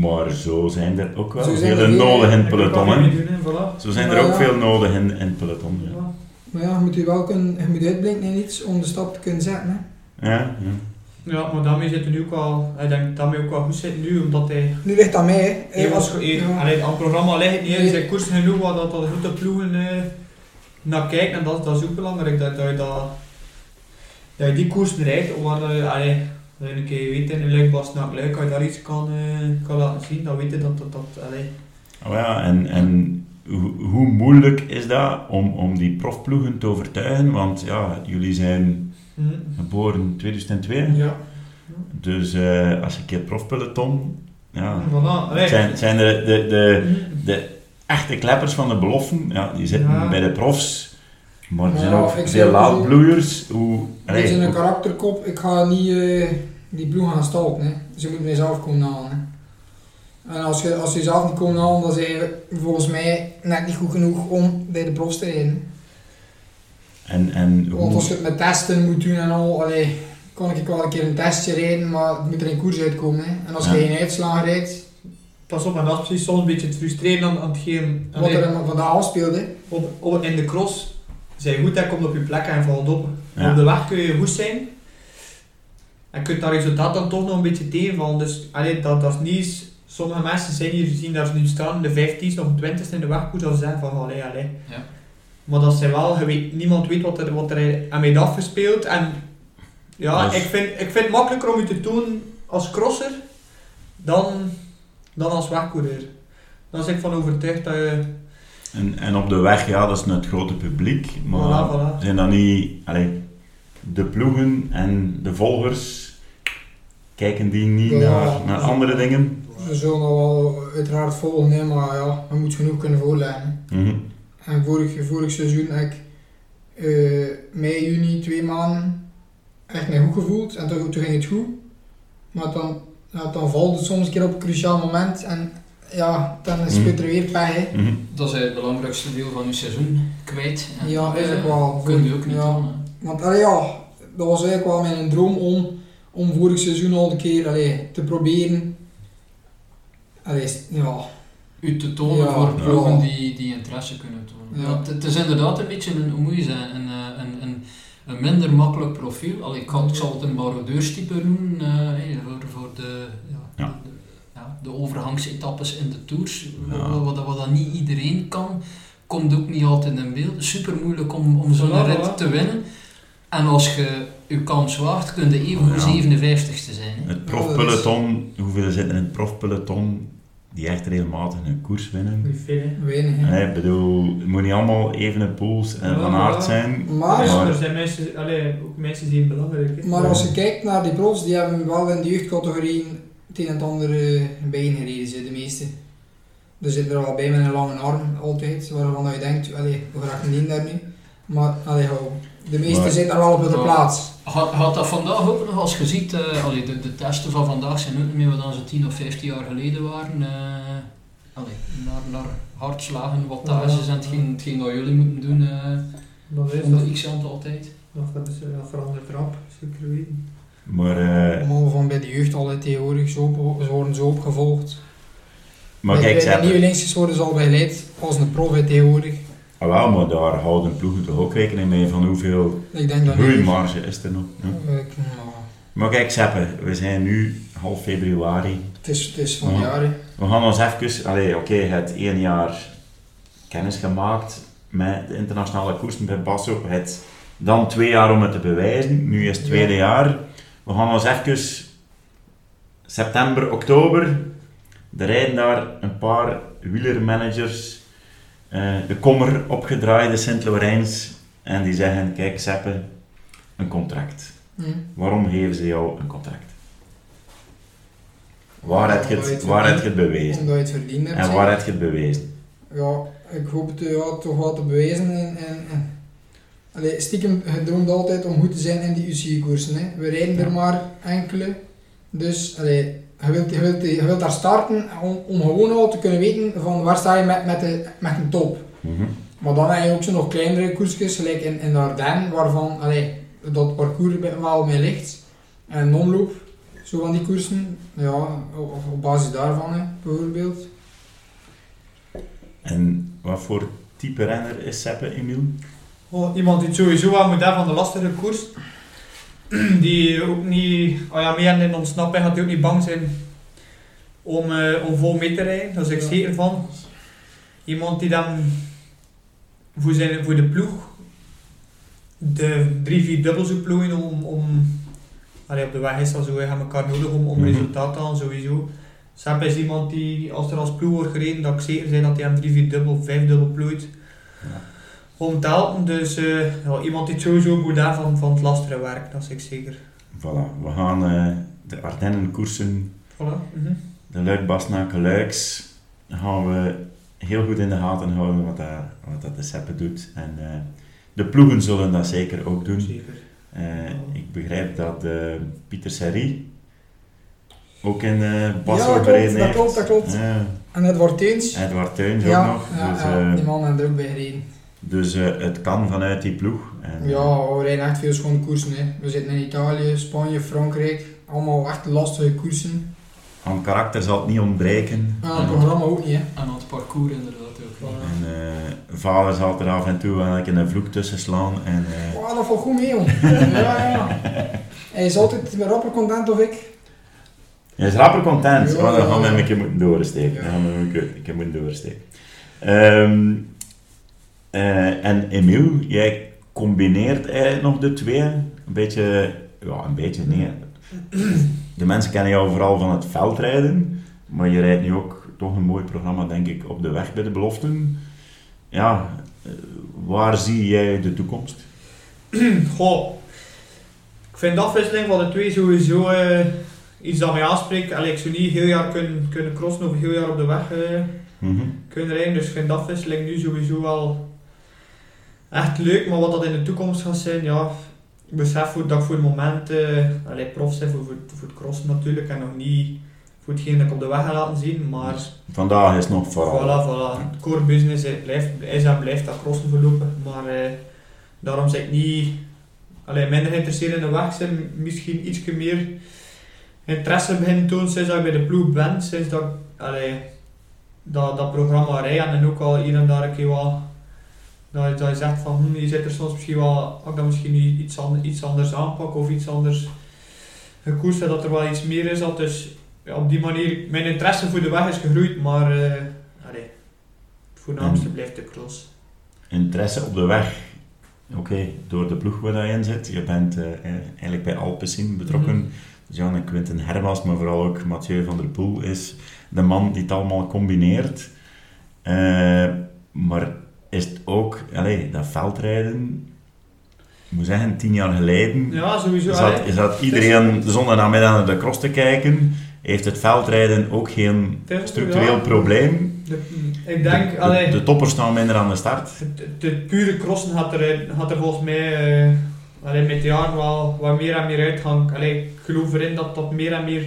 Maar zo zijn er ook wel Zo er veel veel, nodig in het peloton. doen, voilà. Zo zijn er ook ja. veel nodig in, in het peloton. Ja. Ja. Maar ja, je moet je wel kunnen, je moet uitblinken in iets om de stap te kunnen zetten. Hè. Ja, ja. Ja, maar daarmee zit hij nu ook wel, ik denk dat daarmee ook wel goed zit nu, omdat hij, Nu ligt dat mij. Hè. hij was, hij, Ja. allee, aan het programma ligt het niet, hij Nee. zijn koers genoeg waar dat de grote ploegen eh, naar kijken en dat, dat is ook belangrijk, dat, dat, je, dat, dat je die koersen rijdt, waar eh, allee, dat je een keer weet in een luikbas naar luik, als je daar iets kan, eh, kan laten zien, dan weet je dat dat, dat Oh ja, en, en hoe, hoe moeilijk is dat om, om die profploegen te overtuigen? Want ja, jullie zijn Hm. geboren 2002, Ja. dus eh, als je een keer profpeloton, ja, Voilà. Zijn, zijn de, de, de, de echte kleppers van de beloften, ja, die zitten Ja. bij de profs, maar er zijn Ja, ook veel laadbloeiers. Hoe, is een karakterkop. Ik ga niet eh, die ploeg gaan stalken. Hè. Ze moeten mij zelf komen halen. Hè. En als je, als je zelf niet komt halen, dan zijn je volgens mij net niet goed genoeg om bij de profs te rijden. en, en Want als je het met testen moet doen en al, allee, kan ik wel een keer een testje rijden, maar het moet er in koers uitkomen. Hè. En als Ja. je geen uitslagen rijdt, Pas op, en dat is precies soms een beetje het frustreren aan, aan het geven. wat er dan vandaag afspeelt. Hè. op, op, in de cross zijn goed en komt op je plek en valt op. Ja. Op de weg kun je goed zijn. En kunt dat resultaat dan toch nog een beetje tegenvallen. Dus allee, dat, dat is niet Sommige mensen zijn hier zien daar ze nu staan, de 15 of 20 in de wegkoers, dat ze zeggen van allee, allee. Ja. Maar dat zijn wel, je weet, niemand weet wat er, wat er aan mij afgespeeld. En ja, Dat is- ik, vind, ik vind het makkelijker om je te doen als crosser dan, dan als wegcoureur. Daar ben ik van overtuigd dat je... en, en op de weg, ja, dat is het grote publiek, maar Voilà, voilà. zijn dat niet, allee, de ploegen en de volgers, kijken die niet Ja, naar, naar andere dingen? Ze zullen dat wel uiteraard volgen, hè, maar ja, je moet genoeg kunnen voorleggen. Mhm. En vorig, vorig seizoen heb ik eh, mei, juni, twee maanden echt mij goed gevoeld en toen, toen ging het goed. Maar dan, ja, dan valt het soms een keer op een cruciaal moment en ja, dan is Mhm. het er weer pech. Hè. Mhm. Dat is het belangrijkste deel van uw seizoen kwijt. En Ja, dat, is eh, ook wel. Kun je ook niet Ja. doen. Want allee, ja, dat was eigenlijk wel mijn droom om, om vorig seizoen al een keer allee, te proberen. Allee, ja, u te tonen Ja, voor ja. ploegen die, die interesse kunnen tonen. Het, het is inderdaad een beetje een, hoe moet je zeggen, een, eh, een, een, een minder makkelijk profiel. Allee, ik, had- ik zal het een barodeurstype noemen eh, hey, voor, voor de, ja, Ja. de, ja, de overgangsetappes in de tours. Ja. Wat, wat, wat dat niet iedereen kan, komt ook niet altijd in beeld. Super moeilijk om, om zo'n rit te winnen. En als je je kans waagt, kun je even Ja. 57ste zijn. Hè. Het profpeloton, hoeveel zitten in het profpeloton die echt regelmatig een koers winnen? Weinig. Nee, bedoel, het moet niet allemaal even pools en Ja, van aard zijn. Maar- Ja, er zijn mensen, allee, ook mensen die belangrijk hè. Maar als je kijkt naar die profs, die hebben wel in de jeugdcategorie het een en het ander eh, bijeengereden, ze, de meeste. Er zit er wel bij met een lange arm, altijd, waarvan je denkt, allee, hoe raakt die daar nu? Maar allee, de meeste Maar- zitten er wel op de plaats. Had, had dat vandaag ook nog, als je ziet, eh, allee, de, de testen van vandaag zijn ook niet meer wat dan ze 10 of 15 jaar geleden waren. eh allee, naar, naar hartslagen, wattages Ja. en hetgeen, hetgeen dat jullie moeten doen eh Dat is om dat. x aantal tijd. Dat, is, dat verandert rap, zeker weten. Maar, Allemaal van bij de jeugd al tegenwoordig, zo, op- ze worden zo opgevolgd. maar bij, kijk, ze bij de nieuwe linksjes worden ze al begeleid als een prof tegenwoordig. Ah, wel, maar daar houden ploegen toch ook rekening mee van hoeveel groeimarge is er nog. Ja. Eh, ik- nou, Maar kijk, Seppe, we zijn nu half februari. het, is, het is van Ja. jaren. We gaan ons even... Oké, je hebt één jaar kennis gemaakt met de internationale koersen bij Basso. Je hebt dan twee jaar om het te bewijzen. Nu is het tweede Ja. jaar. We gaan ons even... September, oktober. Er rijden daar een paar wielermanagers eh, de kommer opgedraaide Sint-Laurijns. En die zeggen, kijk Seppe, een contract. Waarom geven ze jou een contract? Waar heb je het, het waar heb je het bewezen? Omdat je het verdiend hebt. En waar heb je het bewezen? Ja, ik hoop het ja, toch wel te bewijzen. En, en, en. Allee, stiekem, je droomt altijd om goed te zijn in die UCI-koersen. We rijden er maar enkele. Dus allee, je, wilt, je, wilt, je wilt daar starten om, om gewoon al te kunnen weten van waar sta je met, met, de, met een top. Mhm. Maar dan heb je ook zo nog kleinere koersjes, gelijk in, in de Ardennen, waarvan allee, dat parcours wel mee ligt. En een omloop, zo van die koersen. Ja, op, op basis daarvan hè, bijvoorbeeld. En wat voor type renner is Seppe, Emiel? Oh, iemand die het sowieso aan moet hebben van de lastige koers. Die ook niet, oh ja, meer in ontsnapping gaat hij ook niet bang zijn om, eh, om vol mee te rijden. Daar is ik Ja. zeker van. Iemand die dan voor, zijn, voor de ploeg de drie, vier dubbel zou ploegen om, om allee, op de weg is dat zo, we hebben elkaar nodig om, om Mhm. resultaat te halen sowieso. Sepp is iemand die, als er als ploeg wordt gereden, dat ik zeker zijn dat hij hem drie, vier dubbel, vijf dubbel plooit. Ja. Helpen, dus eh, ja, iemand die het sowieso moet hebben van, van het lastige werk, dat is ik zeker. Voilà, we gaan eh, de Ardennen koersen, Voilà. mhm. de Luik Bastenaken Luiks, gaan we heel goed in de gaten houden wat, dat, wat dat de Seppe doet. En eh, de ploegen zullen dat zeker ook doen. Zeker. Eh, ik begrijp dat eh, Pieter Serrie ook in uh, Bas Ja, klopt, dat heeft. klopt, dat klopt. Ja, En Edward Teuns. Edward Teuns ook Ja, nog. ja, dus ja, die man heeft er ook bij gereden. Dus eh, het kan vanuit die ploeg. En, Ja, we rijden echt veel schone koersen. Hè. We zitten in Italië, Spanje, Frankrijk. Allemaal echt lastige koersen. Aan karakter zal het niet ontbreken. Aan En- programma ook niet. Hè. En aan het parcours inderdaad ook. En eh, vader zal er af en toe wel een vloek tussen slaan. En, eh, Oh, dat valt goed mee, jong. ja, ja. Hij is altijd rapper content of ik. hij is rapper content. Ja, Oh, dan gaan we hem een keer moeten doorsteken. Ja. Dan gaan we hem een keer- moeten doorsteken. Ehm, eh, en Emiel, jij combineert eigenlijk nog de twee. Een beetje, ja, een beetje, nee. De mensen kennen jou vooral van het veldrijden. Maar je rijdt nu ook toch een mooi programma, denk ik, op de weg bij de beloften. Ja, eh, waar zie jij de toekomst? Goh, ik vind de afwisseling van de twee sowieso eh, iets dat mij aanspreekt. Allee, ik zou niet heel jaar kunnen, kunnen crossen of heel jaar op de weg Mhm. kunnen rijden. Dus ik vind de afwisseling nu sowieso wel echt leuk. Maar wat dat in de toekomst gaat zijn, ja, ik besef voor, dat ik voor het moment uh, allee, prof ben voor, voor, voor het crossen natuurlijk. En nog niet voor hetgeen dat ik op de weg ga laten zien. Maar Vandaag is nog vooral. Voilà, voilà. Het core business eh, blijft, is en blijft dat crossen verlopen. Maar eh, daarom zeg ik niet allee, minder geïnteresseerd in de weg zijn. Misschien iets meer interesse beginnen tonen sinds dat ik bij de ploeg ben. Sinds dat ik allee, dat, dat programma rijden en ook al hier en daar een keer wel dat, dat je zegt van hm, je zit er soms misschien wel, als ik dat misschien iets, ander, iets anders aanpak of iets anders gekoerst heb, dat er wel iets meer is. Dat dus ja, op die manier, mijn interesse voor de weg is gegroeid, maar eh allee, het voornaamste blijft de cross. Interesse op de weg. Oké, door de ploeg waar je in zit. Je bent eh, eigenlijk bij Alpecin betrokken. Mhm. Dus Jan en Quinten Hermans, maar vooral ook Mathieu van der Poel is de man die het allemaal combineert. Eh, maar is het ook, allee, dat veldrijden, ik moet zeggen, tien jaar geleden Ja, sowieso. zat, zat iedereen de zondagnamiddag naar de cross te kijken. Heeft het veldrijden ook geen structureel ja, probleem? de- ik denk, de, allee, de, toppers staan minder aan de start. het, pure crossen gaat er, gaat er volgens mij allee, met de jaren wel wat meer en meer uitgang. Allee, ik geloof erin dat dat meer en meer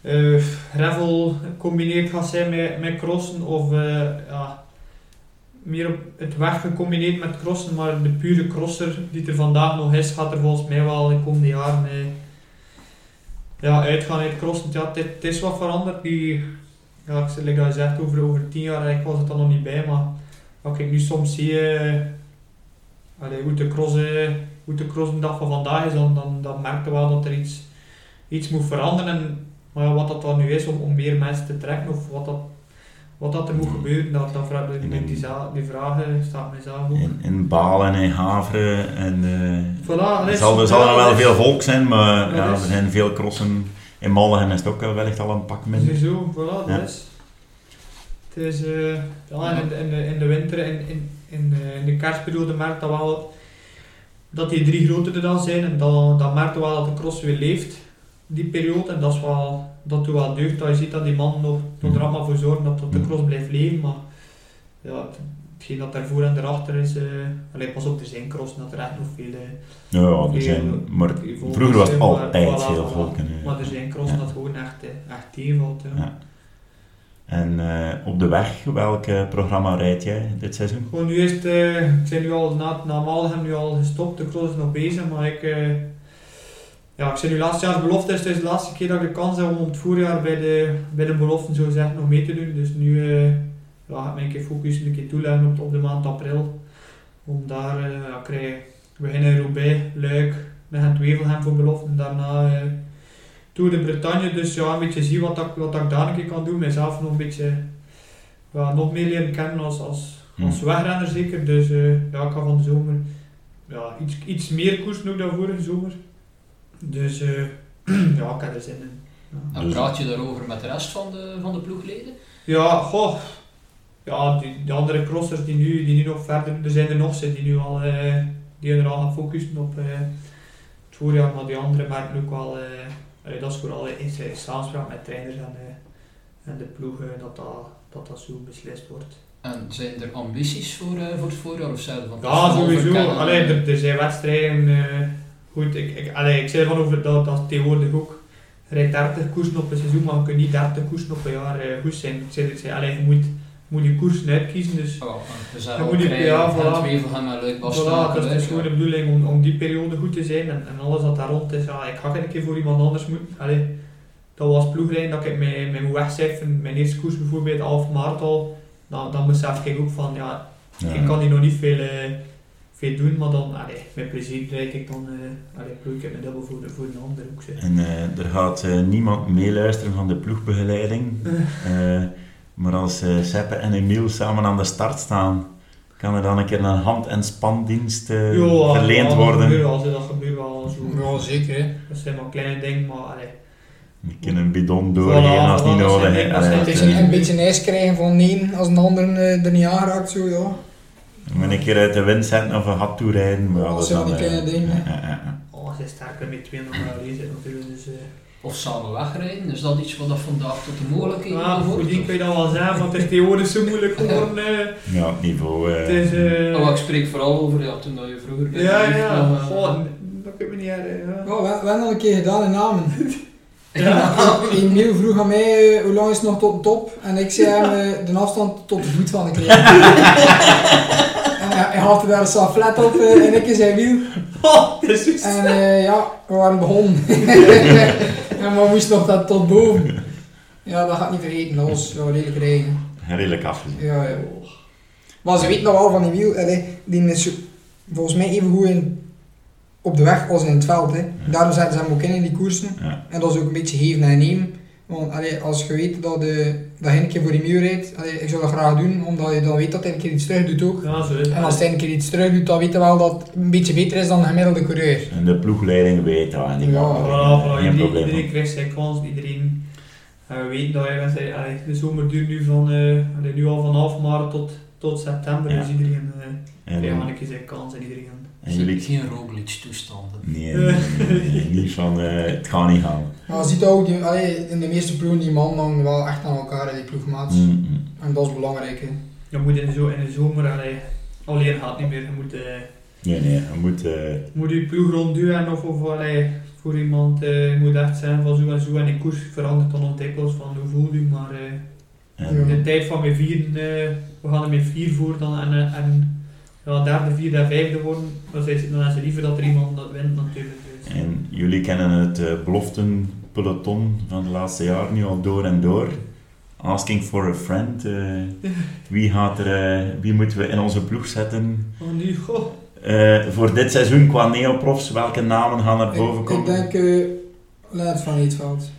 eh gravel gecombineerd gaat zijn met, met crossen of eh, ja, meer op het weg gecombineerd met crossen, maar de pure crosser die er vandaag nog is, gaat er volgens mij wel de komende jaren eh, ja, uitgaan uit crossen. Ja, het, is wat veranderd. Die, ja, ik zeg, over, over tien jaar, ik was het dan nog niet bij, maar wat ik nu soms zie, eh, hoe, de cross, eh, hoe de van vandaag is, dan, dan, dan merk je wel dat er iets, iets moet veranderen. En, maar wat dat dan nu is om, om meer mensen te trekken, of wat dat, wat dat er moet Mm. gebeuren, dat, dat vraag, In die, die, die vragen staat mijzelf ook. In, in Balen en Haveren en... Voilà, Er zal, er zal er wel veel volk zijn, maar Dat ja, er zijn veel crossen. In Maldegem is het ook wel wellicht al een pak minder. Sowieso, voilà, dat is. Het is, eh, ja, in, de, in, de, in de winter, in, in, in, de, in de kerstperiode merkt dat wel dat die drie grote er dan zijn en dan, dan merkt wel dat de cross weer leeft, die periode. En dat is wel, dat doet wel deugd, dat je ziet dat die man nog, nog er Mhm. allemaal voor zorgen dat, dat de Mhm. cross blijft leven. Maar ja, het- hetgeen dat daarvoor en daarachter is, eh allee, pas op, er zijn crossen dat er echt nog veel... eh, Ja, ja, er zijn, maar vroeger was het altijd voilà, veel voilà. Maar er zijn crossen Ja. dat gewoon echt, eh, echt tegenvalt. Ja. En op de weg, welk programma rijd jij dit seizoen? Gewoon nu is het, eh, ik ben nu al na, na nu al gestopt, de cross is nog bezig, maar ik, ja, ik ben nu laatste jaar belofte, dus het is de laatste keer dat ik de kans heb om het voorjaar bij de, bij de beloften zo gezegd nog mee te doen. Dus nu eh, ja, ga ik een keer focussen, een keer toeleggen op, op de maand april. Om daar, eh ja, krijg we beginnen in Roubaix, Luik, dan gaat Wevelgem voor beloften, daarna eh Tour de Bretagne. Dus ja, een beetje zien wat, ik, wat ik daar een keer kan doen, mezelf nog een beetje ja, nog meer leren kennen als, als, als Hm. wegrenner zeker. Dus ja, ik ga van de zomer ja, iets, iets meer koersen ook dan vorige zomer. Dus eh, ja, ik heb er zin in. Ja. En praat je daarover met de rest van de, van de ploegleden? Ja, goh. Ja, die, die andere crossers die nu, die nu nog verder, er zijn er nog ze die nu al, eh, die er al gaan focussen op eh, het voorjaar, maar die anderen merken ook wel, allee, dat is vooral in samenspraak met trainers en, en de ploegen, dat dat, dat dat zo beslist wordt. En zijn er ambities voor, voor het voorjaar of zijn van Ja, sowieso. verkennen? Allee, er, er zijn wedstrijden, goed, ik, ik, allee, ik zei ervan over dat, dat tegenwoordig ook je rijdt 30 koersen op een seizoen, maar je kunt niet 30 koersen op een jaar eh, goed zijn. Ik zei, ik zei allee, je moet, je moet je koersen uitkiezen, dus Oh, Dan al moet je- krijgen, ja, voilà. Voilà, dat is dus gewoon de bedoeling om, om die periode goed te zijn en, en alles wat daar rond is. Ja, ik ga geen keer voor iemand anders moeten. Allee, dat was ploegrijden dat ik mij, mij moet wegcijferen. Mijn eerste koers bijvoorbeeld, half maart al, dan, dan besef ik ook van ja, Ja. ik kan hier nog niet veel, eh, veel doen, maar dan, allee, met plezier rijd ik dan, eh allee, ploeg ik mijn dubbel voor, de, voor een ander ook. Zeg. En eh, er gaat eh, niemand meeluisteren van de ploegbegeleiding. Eh, maar als eh Seppe en Emiel samen aan de start staan, kan er dan een keer een hand- en spandienst eh, Ja, verleend ja, worden. Dat gebeurt wel, zo, dat gebeurt wel zo. Ja, zeker hè. Dat zijn maar kleine dingen, maar allee. Je kunt een bidon doorgeven als het niet voilà, nodig is. Het is een, eh, een beetje ijs krijgen van nee als een ander eh, er niet aangeraakt zo ja. Moet een keer uit de wind zetten of een gat toerijden. Maar ja, Dat dat is zijn dan, die eh, kleine dingen, ja, ja, ja. Oh, ze sterker met twee alleen zit natuurlijk, dus... eh. Of samen wegrijden, is dat iets wat dat vandaag tot de mogelijkheden Ah, voor die kun je dat wel zeggen, want het is tegenwoordig zo moeilijk geworden. eh. Ja, het niveau. eh, Het is... Oh, ik spreek vooral over ja, toen dat je vroeger ja, ja, nog, eh, goh, dat kun je me niet herinneren. Ja, we, we hebben al een keer gedaan in Namen. Ja. Emiel vroeg aan mij eh, hoe lang is het nog tot de top en ik zei hem eh, de afstand tot de voet van de kreeg. en hij, haalde daar zo flat op eh, en ik zei wiel. Oh. En eh, ja, we waren begonnen. en we moesten nog dat tot boven. Ja, dat gaat niet vergeten, dat was wel redelijk regen. redelijk afgezien. Ja, ja. Maar ze weten nog wel van die wiel, die is volgens mij even goed in, op de weg als in het veld. Hè. Daarom zetten ze hem ook in in die koersen. Ja. En dat is ook een beetje geven en nemen. Want allee, als je weet dat, de, dat je een keer voor die muur rijdt, allee, ik zou dat graag doen, omdat je dan weet dat hij een keer iets terug doet ook. Ja, zo is het. En als hij een keer iets terug doet, dan weet je wel dat het een beetje beter is dan een gemiddelde coureur. En de ploegleiding weet dat. En die Ja, gaat er Voilà, geen- voilà, geen iedereen, probleem iedereen krijgt zijn kans, iedereen en we weten dat je, zei, allee, de zomer duurt nu, van, eh, allee, nu al van half maart tot, tot september, Ja. dus iedereen uh, En, krijgt een keer zijn kans en iedereen. En jullie... Geen Roglic toestanden. Nee, nee, nee, nee, niet van eh, het gaat niet gaan. Maar je ziet ook, die, allee, in de meeste ploegen, die man hangen wel echt aan elkaar, die ploegmaats. Mm, mm. En dat is belangrijk. Hè. Je moet in de, zo, in de zomer, allee, alleen gaat niet meer, je moet, eh, Nee, nee, je moet... eh, moet je ploeg rondduwen of, of allee, voor iemand eh, je moet echt zijn van zo en zo en de koers verandert dan nog dikwijls van hoe voel je, maar eh, Ja. de tijd van met vier, eh, we gaan er met vier voor dan en, en ja, derde, vierde en vijfde worden, dan is dan is het liever dat er iemand dat wint natuurlijk. Dus. En jullie kennen het eh, beloftenpeloton van de laatste jaren nu al door en door. Asking for a friend. eh, wie, gaat er, eh, wie moeten we in onze ploeg zetten? Oh, nu, goh. Eh, voor dit seizoen qua neoprofs, welke namen gaan er boven Ik, ik komen? denk uh, Lennart van Eetveld.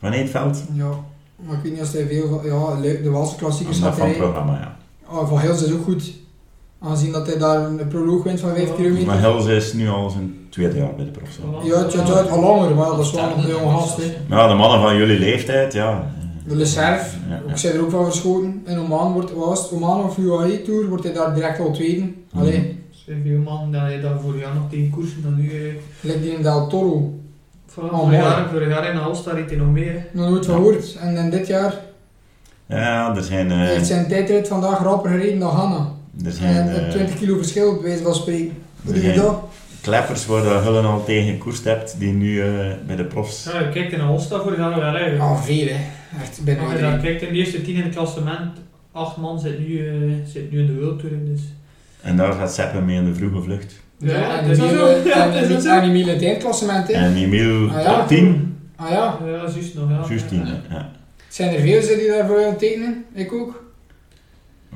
Van Eetveld? Ja. Maar ik weet niet of hij veel van... Ja, leuk, de Waalse klassiekers gaat van het hij... programma, ja. Oh, van Hils is ook goed. Aangezien dat hij daar een proloog wint van 5 Ja. kilometer. Maar Hels is nu al zijn tweede jaar bij de profs. Voilà. Ja, het is uit al langer, maar dat is wel nog een jonge gast. Hè. Ja, de mannen van jullie leeftijd, ja. De Le Cerf, Ja, ja. ik zei er ook van verschoten. In Oman wordt, was Oman of UAE Tour, wordt hij daar direct al tweede. Mhm. Allee, Er zijn veel man dat je daar vorig jaar nog tegen koersen dan nu. eh, gelijk die in Del Toro. Oh, vorig, mooi. jaar, vorig jaar in de Alstar reed hij nog mee. Nog nooit van gehoord. En in dit jaar Ja, er zijn... eh, heeft zijn tijdrit vandaag rapper gereden dan Hanna. Er zijn En eh, 20 kilo verschil, bij wijze van spreken. Er doe je dat? kleppers waar de Hullen al tegen gekoerst hebt, die nu eh, bij de profs... Ja, je kijkt in de Alstar vorig jaar wel. Hè. Ah, veel hè. Echt, bijna Als je dan kijkt in de eerste tien in het klassement, acht man zit nu, eh, zit nu in de World Tour. Dus. En daar gaat Seppe mee in de vroege vlucht. Ja, Ja, en- zo? en Emiel in het eindklassement hè. En Emiel Ah, ja. top 10. Ah ja, Ja, juist nog. Ja. Juist 10, ja. zijn er veel die daarvoor tekenen? Ik ook.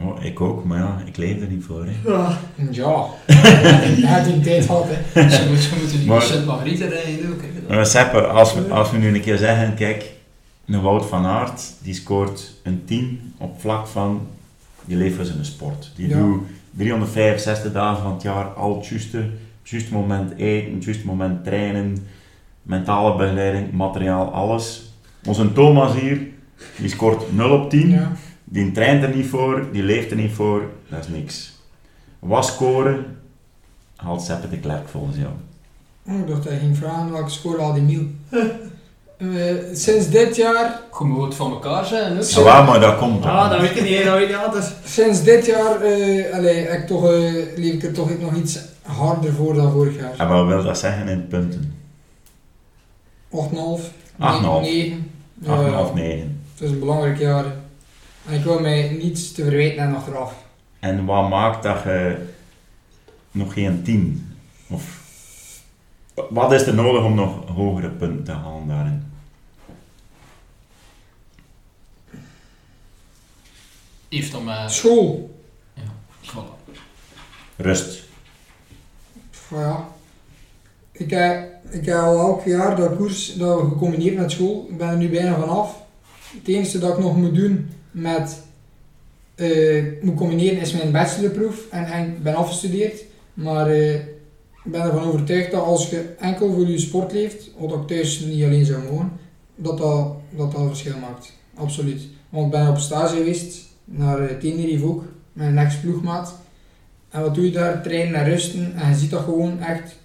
Oh, ik ook, maar ja, ik leef er niet voor. Hè. Ja. Ja, had die tijd gehad hè. Ze moet- ze moeten die Maar- Sint Margrieten rijden ook. hè. Maar Seppe, als we, als we nu een keer zeggen, kijk, een Wout van Aert, die scoort een 10 op vlak van, die leeft voor zijn sport. Die Ja. doet 365 dagen van het jaar al het juiste, het juiste moment eten, het juiste moment trainen, mentale begeleiding, materiaal, alles. Onze Thomas hier, die scoort 0 op 10. Ja. Die traint er niet voor, die leeft er niet voor, dat is niks. Wat scoren haalt Seppe de Klerk volgens jou? Oh, ik dacht dat je ging vragen welke score had Emiel. Eh, sinds dit jaar, Je het van elkaar zijn. hè. Ja, maar dat komt Ah, dat weet ik niet, dat weet ik niet anders. sinds dit jaar eh allee, heb ik toch, eh, leef ik er toch nog iets harder voor dan vorig jaar. En wat wil dat zeggen in punten? 8,5. 8,5. 9. 8,5, 9. Het is een belangrijk jaar. Ik wil mij niets te verwijten en achteraf. En wat maakt dat je nog geen 10? Of wat is er nodig om nog hogere punten te halen daarin? Heeft dan maar... School. Voilà. Rust. Ja. Ik heb, ik heb al elk jaar dat koers dat we gecombineerd met school. Ik ben er nu bijna vanaf. Het enige dat ik nog moet doen met eh, moet combineren is mijn bachelorproef en, en ik ben afgestudeerd. Maar eh, ik ben ervan overtuigd dat als je enkel voor je sport leeft, wat ik thuis niet alleen zou mogen, dat dat, dat, dat een verschil maakt. Absoluut. Want ik ben op stage geweest, naar uh, Tenerife ook, met een ex-ploegmaat. En wat doe je daar? Trainen en rusten. En je ziet dat gewoon echt.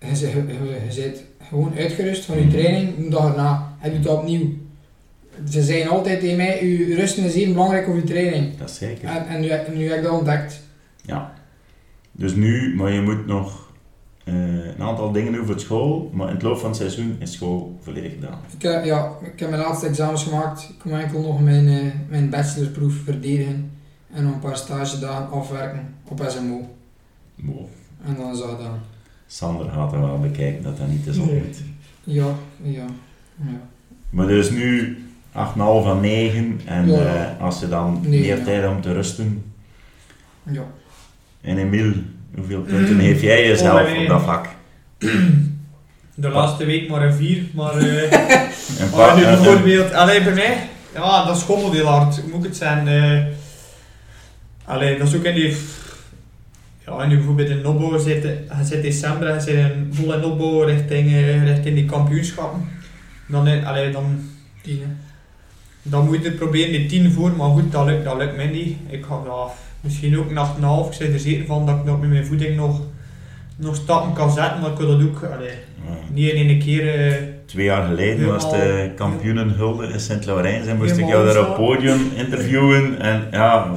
Je, zit- je, je, je zit gewoon uitgerust van je training. De dag erna. Je doet dat opnieuw. Ze zeggen altijd tegen mij: je rusten is even belangrijk op je training. Dat is zeker. En, en nu, nu heb ik dat ontdekt. Ja. Dus nu, maar je moet nog eh, een aantal dingen doen voor school, maar in het loop van het seizoen is school volledig gedaan. Ik heb, ja, ik heb mijn laatste examens gemaakt. Ik kom enkel nog mijn, eh, mijn bachelorproef verdedigen. En nog een paar stagedagen afwerken op SMO. Wow. En dan is dat gedaan. Sander gaat er wel bekijken dat dat niet is Nee. ontmoet. Ja, ja. ja. Maar dus nu 8,5 van 9 en Ja. eh, als je dan Nee, meer ja. tijd hebt om te rusten. ja. En Emiel, hoeveel punten geef jij jezelf Oh, op dat vlak? De laatste week maar een 4, maar... eh Een Maar paar, nu een- een- bijvoorbeeld, alleen bij mij, ja, dat schommelt heel hard. Hoe moet ik het zijn? eh allee, dat is ook in die. Ja, en nu bijvoorbeeld in opbouw zit, je zit december en je zit in vol in opbouw richting, richting die kampioenschappen. Dan, allee, dan, Tien, hè. Dan moet je proberen die 10 voor, maar goed, dat lukt, dat lukt mij niet. Ik ga ja, misschien ook een 8,5. Ik ben er zeker van dat ik nog met mijn voeding nog, nog stappen kan zetten, maar ik wil dat ook allee, Ja. niet in één keer. eh, Twee jaar geleden was de kampioenenhulde in Sint-Laurens en moest ik jou daar op het podium interviewen. En ja,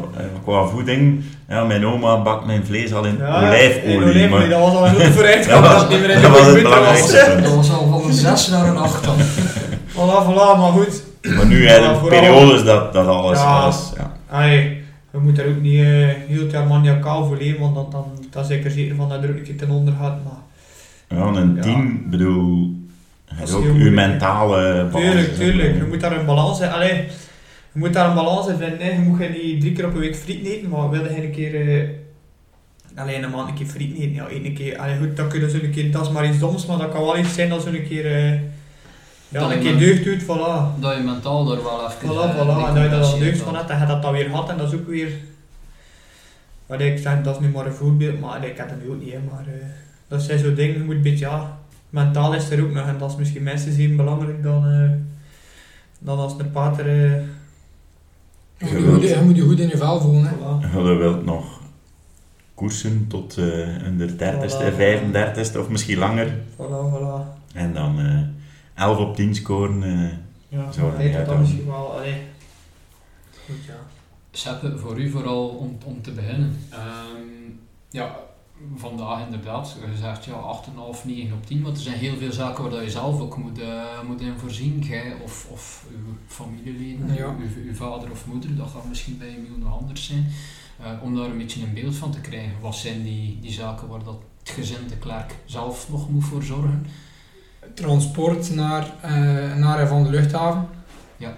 qua voeding, ja, mijn oma bakt mijn vlees al in Ja, olijfolie. maar dat was al een grote Dat vooruitgang. was- dat het niet meer in de dat was het belangrijkste. Dat was al van een 6 naar een 8 dan. Voilà, voilà, maar goed. Maar nu je Ja, de vooral- periodes dat, dat alles, Ja. alles ja. Allee, we moeten er ook niet eh, heel het jaar maniacaal voor leven, want dan, dan, dan is ik er zeker van dat er ook een keer ten onder gaat. Maar Ja, een team, bedoel, je Dat is ook je hè. mentale balans. tuurlijk, tuurlijk, je moet daar een balans in. Allee, je moet daar een balans in vinden. hè. Je moet geen die drie keer op een week friet eten, maar wil je een keer... eh alleen een maand een keer friet eten, ja, één keer... Allee, goed, dat kun je zo een keer... Dat is maar iets doms, maar dat kan wel iets zijn dat zo'n keer... eh ja, Dat een je keer deugd doet, voilà. Dat je mentaal daar wel even... Voilà, eh, voilà. En dat je dat deugd van dan. hebt, en je dat dan weer had en dat is ook weer... Wat ik zeg, dat is nu maar een voorbeeld, maar ik heb dat nu ook niet, maar eh, dat zijn zo dingen, je moet een beetje, ja, mentaal is er ook nog en dat is misschien mensen even belangrijk dan, eh, dan als een pater. eh, Je moet je goed, je moet je goed in je vel voelen. Hè. voilà. Je wilt nog koersen tot eh in de 30ste, Voilà. 35ste of misschien langer. Voilà, voilà. En dan eh 11 op 10 scoren. eh, Ja, Zou dat niet misschien wel, allee. Goed, ja. Seppe, voor u vooral om, om te beginnen. Ehm, ja, vandaag inderdaad, je zegt ja 8,5, 9 op 10, maar er zijn heel veel zaken waar dat je zelf ook moet, eh, moet in voorzien. Jij of, of uw familieleden, Ja. uw, uw vader of moeder, dat gaat misschien bij Emiel nog anders zijn. Eh, om daar een beetje een beeld van te krijgen. Wat zijn die, die zaken waar dat het gezin de Klerk zelf nog moet voor zorgen? Transport naar, eh, naar en van de luchthaven. Ja.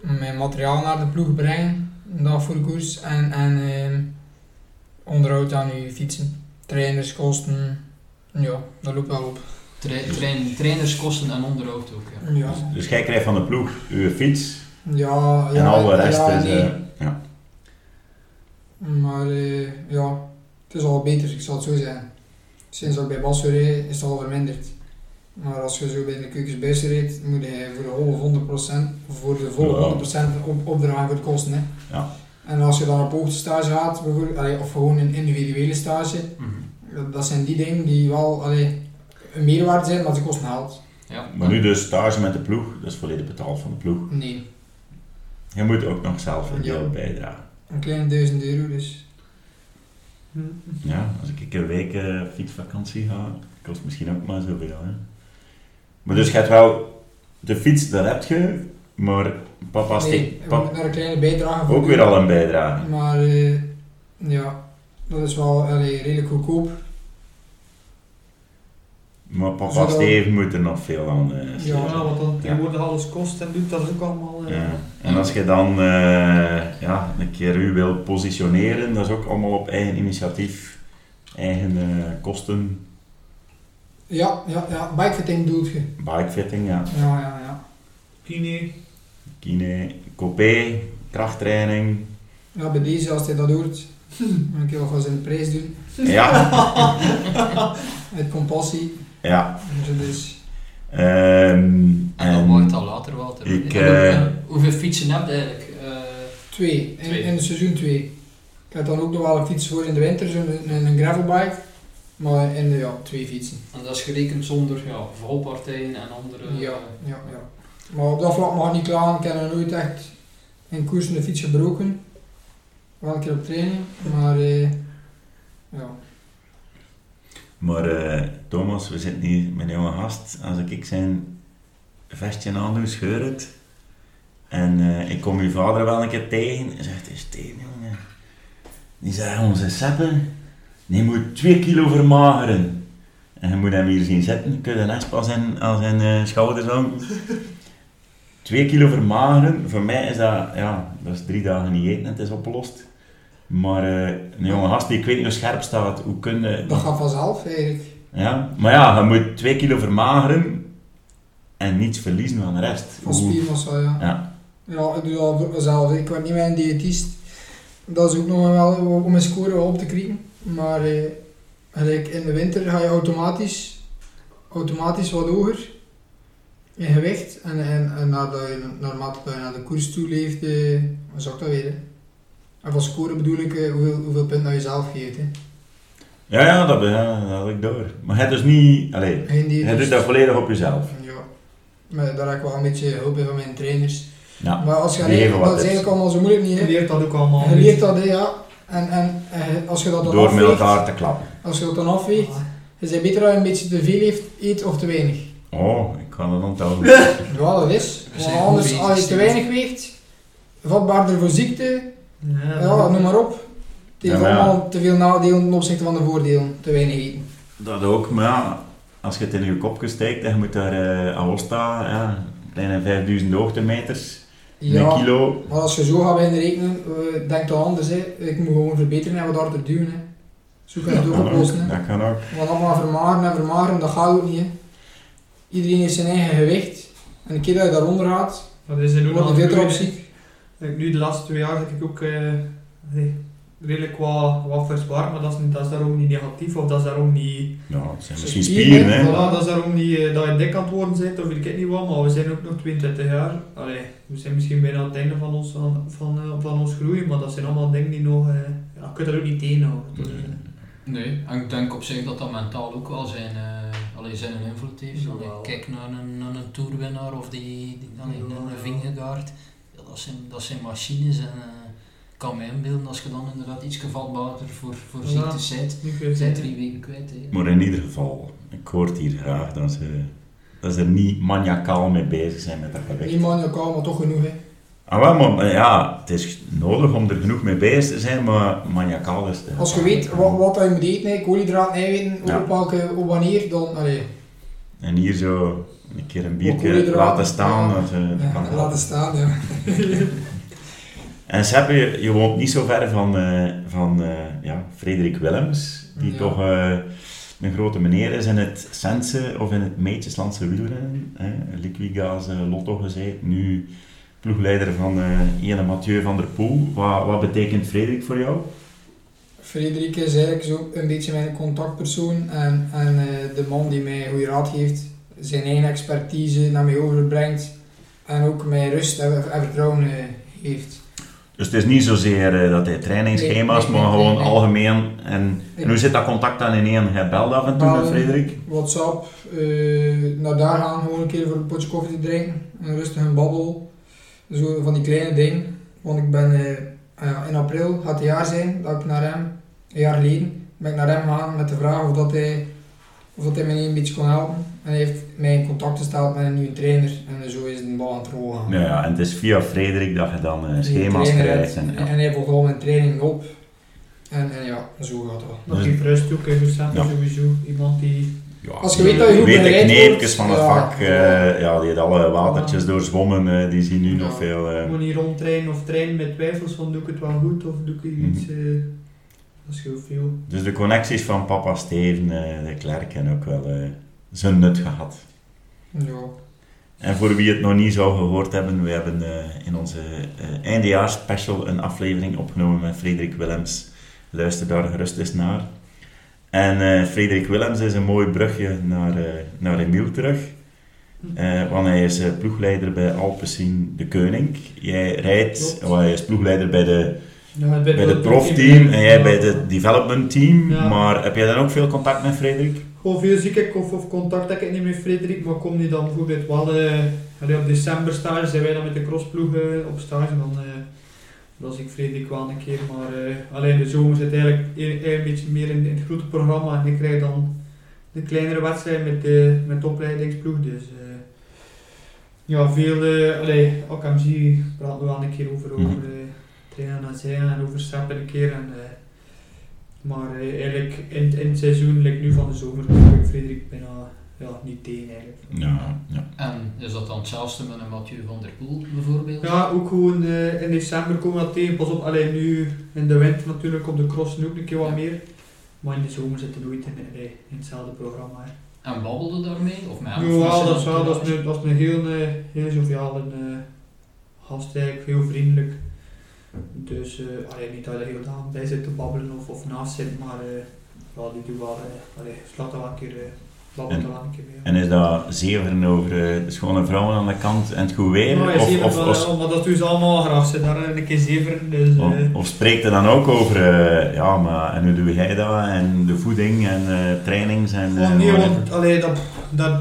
Mijn materiaal naar de ploeg brengen, een dag voor de koers. En, en ehm, onderhoud aan uw fietsen. Trainerskosten. Ja, dat loopt wel op. Tra- train, trainerskosten en onderhoud ook. Ja. Ja, Dus jij krijgt van de ploeg uw fiets ja, ja en al de rest ja, is... nee. eh, ja. Maar eh, ja, het is al beter, ik zal het zo zeggen. Sinds dat ik bij Bas is het al verminderd. Maar als je zo bij de keukensbuis rijdt, moet je voor de volle 100%, voor de volle Ja. 100% op, opdragen voor de kosten. Hè. Ja. En als je dan op hoogtestage gaat, bijvoorbeeld, allee, of gewoon een individuele stage, Mhm. dat zijn die dingen die wel allee, een meerwaarde zijn, maar ze kosten geld. Ja. Maar nu de stage met de ploeg, dat is volledig betaald van de ploeg. Nee, Je moet ook nog zelf een Ja. deel bijdragen. een kleine 1000 euro dus. Hm. Ja, als ik een week eh, fietsvakantie ga, kost misschien ook maar zoveel. Hè. Maar dus je hebt wel, de fiets, dat heb je, maar papa nee, steekt pap, daar een kleine bijdrage voor ook weer al een bijdrage. Maar eh, ja, dat is wel allee, redelijk goedkoop. Maar papa Steven moet er nog veel aan eh, Ja. wat dan tegenwoordig alles kost en doet, dat is ook allemaal... eh, Ja. En als je dan eh, ja, een keer u wil positioneren, dat is ook allemaal op eigen initiatief, eigen eh, kosten, Ja, ja, ja, bikefitting bedoelt je. bikefitting, ja. Ja, ja, ja. Kine, kine, copé, krachttraining. Ja, bij deze, als hij dat hoort, dan kan je nog wel eens in de prijs doen. Ja, Met compassie. ja. Dus, dus Ehm, En dan wordt dat later wel te Ik, eh, en hoeveel fietsen heb je eigenlijk? Eh, twee, in, Twee. in het seizoen twee. Ik heb dan ook nog wel een fiets voor in de winter, zo'n een, een gravelbike. Maar in de, ja, twee fietsen. en dat is gerekend zonder ja, valpartijen en andere... Ja, ja, ja. Maar op dat vlak mag ik niet klagen. Ik heb nog nooit echt in koers een fiets gebroken. Wel een keer op training, maar eh, ja. Maar eh, Thomas, we zitten hier met een jonge gast. Als ik zijn vestje aandoe, scheur het. En eh, ik kom uw vader wel een keer tegen. Hij zegt, is tegen jongen. Die zeggen onze seppen, die moet 2 kilo vermageren. En je moet hem hier zien zitten. Kun je een espas in aan zijn eh, schouders hangen. 2 kilo vermageren, voor mij is dat, ja, dat is drie dagen niet eten en het is opgelost. Maar eh, een jonge gast die ik weet niet hoe scherp staat, hoe kun je... Dat gaat vanzelf eigenlijk. Ja, maar ja, je moet 2 kilo vermageren en niets verliezen van de rest. Van spiermassa, ja. Ja, Ja, ik doe dat mezelf. Ik ben niet mijn diëtist. Dat is ook nog wel om mijn score op te krieken. Maar eh, in de winter ga je automatisch, automatisch wat hoger in gewicht. En, en, en nadat je, naarmate dat je naar de koers toe leeft, eh, wat zou ik dat weer? Hè? En van score bedoel ik eh, hoeveel, hoeveel punten dat je zelf geeft. Hè. ja, ja dat, ja, dat had ik door. Maar het is niet... Allee, Geen je diëtist. doet dat volledig op jezelf. Ja. Maar daar heb ik wel een beetje hulp bij van mijn trainers. Ja. Maar als je alleen, dat is eigenlijk allemaal zo moeilijk niet. je Hè. leert dat ook allemaal. Je leert dat, hè, ja. En, en eh, als je dat dan Door met afweegt, elkaar te klappen. als je dat dan afweegt, is het beter dat je een beetje te veel heeft, eet of te weinig. Oh, ik kan het onthouden. Ja, dat is. Er Want anders, als je te weinig weegt, vatbaarder voor ziekte, Ja, ja, noem maar op. Het heeft Ja, maar ja. allemaal te veel nadelen ten opzichte van de voordelen, te weinig eten. Dat ook, maar ja, als je het in je kopje steekt en je moet daar uh, Aosta, ja, een kleine 5000 hoogtemeters, Ja, een kilo. maar als je zo gaat beginnen rekenen, eh, denk dan anders. Hè. Ik moet gewoon verbeteren en wat harder duwen. Hè. Zo kan je het ook kan ook, oplossen. Dat kan ook. Want allemaal vermageren en vermageren, dat gaat ook niet. Hè. Iedereen heeft zijn eigen gewicht. En een keer dat je daaronder gaat, Dat is in word je veel ziek. Ik, nu de laatste twee jaar heb ik ook eh, redelijk wat, wat verzwaard, maar dat is, niet, dat is daarom niet negatief of dat is daarom niet... Ja, het zijn misschien spieren, hè. voilà. Dat is daarom niet eh, dat je dik aan het worden bent of weet ik niet wat, maar we zijn ook nog 22 jaar. Allee, we zijn misschien bijna aan het einde van ons, van, van, eh, van ons groei, maar dat zijn allemaal dingen die nog... eh, ja, je kunt dat ook niet tegenhouden. Dus, Nee, en ik denk op zich dat dat mentaal ook wel zijn, uh, allee, zijn een invloed heeft. Ja, Allee, kijk naar een, naar een tourwinnaar of die, die allee, Ja, een ja. Vingegaard. Ja, dat, zijn, dat zijn machines en kan me inbeelden als je dan inderdaad iets gevatbaarder voor, voor ziektes bent. Je bent zijn. drie weken kwijt. Hè. Maar in ieder geval, ik hoor het hier graag dat ze, dat ze er niet maniacaal mee bezig zijn met dat gewicht. Niet maniacaal, maar toch genoeg. Hè. Ah, wel, maar, ja, het is nodig om er genoeg mee bezig te zijn, maar maniacaal is het. Als je weet wat, wat dat je moet eten, koolhydraten, eiwitten, Ja. op welke, op wanneer, dan... Allee, En hier zo een keer een biertje laten staan, ja. eh, ja, kan laten staan, ja. En Sepp, je, je woont niet zo ver van, eh, van eh, ja, Frederik Willems, die Ja. toch eh, een grote meneer is in het Sense of in het Meetjeslandse wielrennen. Liquigas Lotto gezeten, nu ploegleider van ene Mathieu van der Poel. Wat, wat betekent Frederik voor jou? Frederik is eigenlijk zo een beetje mijn contactpersoon en, en de man die mij goede raad geeft zijn eigen expertise naar mij overbrengt en ook mij rust en, en vertrouwen heeft. Dus het is niet zozeer eh, dat hij trainingsschema's, Nee, nee, maar nee, gewoon algemeen. En, en hoe zit dat contact dan in één? Hij belt af en toe met. Frederik? WhatsApp, eh, naar daar gaan gewoon een keer voor een potje koffie te drinken, een rustige babbel, zo van die kleine dingen. Want ik ben eh, ah in april, gaat het jaar zijn, dat ik naar hem, een jaar geleden, ben ik naar hem gegaan met de vraag of dat hij, of dat hij mij een beetje kon helpen. En hij heeft mij in contact gesteld met een nieuwe trainer en zo is het een bal aan het rollen gaan. Ja, ja, en het is via Frederik dat je dan Die schema's krijgt. heeft- En, En, ja. en hij volgt al mijn training op. En, en ja, zo gaat dat. Dat Dus- geeft rust ook, Ja. sowieso. Iemand die... Ja, Als je weet dat je goed weet de kneepjes van het ja, vak, eh, ja. die heeft alle watertjes doorzwommen, eh, die zien nu Ja. nog veel. eh, Gewoon niet rondtrainen of trainen met twijfels van doe ik het wel goed of doe ik iets... Mhm. eh, dus de connecties van papa Steven, eh, de Klerk, hebben ook wel eh, zijn nut gehad. Ja. En voor wie het nog niet zou gehoord hebben, we hebben eh, in onze eh eindejaarsspecial een aflevering opgenomen met Frederik Willems. Luister daar gerust eens naar. En Frederik Willems is een mooi brugje naar, naar Emiel terug. Eh, want hij is ploegleider bij Alpecin de Keuning. Jij rijdt, oh, hij is ploegleider bij, de, Ja, bij het profteam en jij bij het development team. Ja. Maar heb jij dan ook veel contact met Frederik? Gewoon veel zie ik of, of contact heb ik niet met Frederik, maar kom die dan bijvoorbeeld wel eh, op december stage, zijn wij dan met de crossploeg eh, op stage, dan, eh dan zie ik Frederik wel een keer, maar eh, alleen de zomer zit eigenlijk een, een beetje meer in, in het grote programma en ik krijg dan de kleinere wedstrijd met de, met de opleidingsploeg, dus eh, ja, veel, eh allee, zie, praten we wel een keer over, over Mhm. Trainen en zijn en over stappen een keer en eh, maar eh, eigenlijk in, in het seizoen, like nu van de zomer, kom ik Frederik bijna ja, niet tegen eigenlijk. Ja, ja. En is dat dan hetzelfde met een Mathieu van der Poel bijvoorbeeld? Ja, ook gewoon eh, in december komen we dat tegen. Pas op, alleen nu in de winter natuurlijk op de cross ook een keer wat Ja. meer. Maar in de zomer zitten we nooit in, in, in hetzelfde programma. hè. En babbelde daarmee? Of met hem? Ja, dat is wel, dat is een, dat is een heel, eh, heel eh, gast eigenlijk, heel vriendelijk. Dus allee, niet dat je heel dagen bij zit te babbelen of, of naast zit, maar eh ja, die doet wel, eh, allee, slaat wel een keer, babbelt wel een keer mee. En is dat zeveren over de schone vrouwen aan de kant en het goed weer? Of, zeven of, wel, of, maar dat doen ze allemaal graag. Ze daar een keer zeven. Dus, of, of spreekt er dan ook over, ja, maar en hoe doe jij dat? En de voeding en trainings en eh, nee, want allee, dat, dat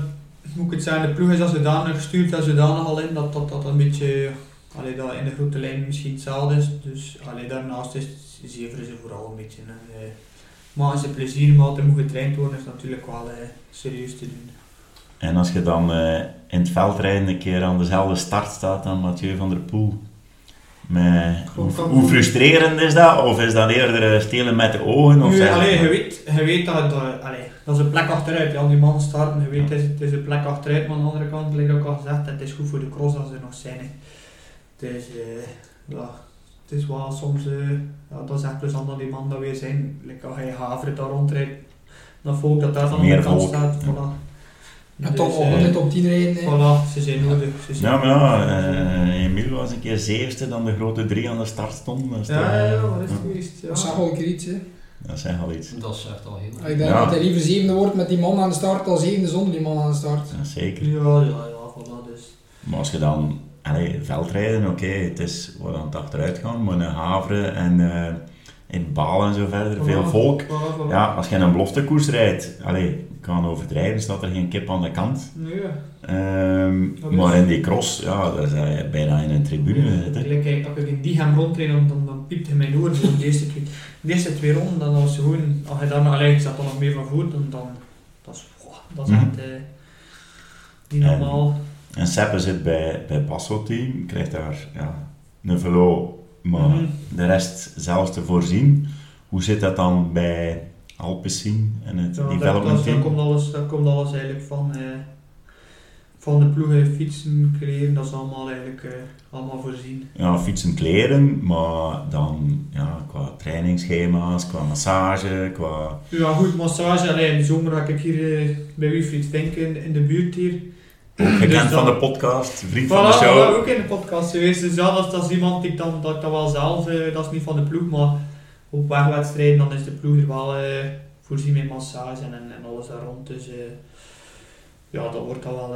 moet ik het zijn. De ploeg is als zodanig gestuurd en zodanig al in dat dat, dat een beetje allee, dat in de grote lijn misschien hetzelfde is. Dus allee, daarnaast is ze vooral een beetje. En, eh, maar als je plezier maakt en moet getraind worden, is het natuurlijk wel eh, serieus te doen. En als je dan eh, in het veldrijden een keer aan dezelfde start staat dan Mathieu van der Poel, met, hoe, frustrerend is dat? Of is dat eerder stelen met de ogen? Of Nu, allee, je, weet, je weet dat, dat, allee, dat is een plek achteruit. Ja, die mannen starten, je weet het is, het is een plek achteruit, maar aan de andere kant, ik al gezegd, het is goed voor de cross dat ze er nog zijn. Dus eh, ja, het is wel soms, eh, ja, dat is echt plezant dat die mannen dat weer zijn. Like, als je Havre daar rondrijdt, dan volk dat daar aan de kant staat. ja. Voilà. En Dus, toch nog eh, altijd op 10 rijden. Voilà, ze zijn nodig. Ze zijn Ja, maar ja, eh Emile was een keer zevende dan de grote drie aan de start stonden. Dat ja, ja, ja, wat is geweest? Ja. Dat zag wel een keer iets. Hè. Dat zegt al iets. Dat zegt al heel Ik denk Ja. dat hij liever zevende wordt met die man aan de start dan zevende zonder die man aan de start. Ja, zeker. Ja, ja, ja, voilà. Dus. Maar als je dan, allee, veldrijden, oké, het is wat aan het achteruit gaan, maar een haveren en eh, in Balen en zo verder, veel volk. Ja, als je een beloftekoers rijdt, allee, ik kan overdrijven, staat er geen kip aan de kant. Nee. Ehm, maar in die cross, ja, dat is eh, bijna in een tribune zitten. Kijk, als ik in die hem rondrijden, dan, dan, dan piept hij mijn oor voor de eerste twee, de eerste twee ronden. Dan het gewoon, als je dan alleen zat er nog meer van voet, dan, dan dat is, wow, dat is Mhm. echt eh, niet normaal. En Seppe zit bij, bij Basso team, krijgt daar ja, een velo, maar Mhm. de rest zelfs te voorzien. Hoe zit dat dan bij Alpecin en het Ja, development dat, daar, team? komt alles, daar komt alles eigenlijk van. eh, van de ploegen, fietsen, kleren, dat is allemaal eigenlijk eh, allemaal voorzien. Ja, fietsen, kleren, maar dan ja, qua trainingsschema's, qua massage, qua... Ja goed, massage, alleen in de zomer ga ik hier eh, bij Wilfried Vink in, in de buurt hier. Ook gekend Dus van de podcast, vriend Voilà, van de show. voilà, ook in de podcast geweest. Dus ja, dat, is- dat is iemand die ik dan, dat ik dat wel zelf, eh, dat is niet van de ploeg, maar op wegwedstrijden dan is de ploeg er wel eh, voorzien met massage en, en alles daar rond. Dus eh, ja, dat wordt dan wel...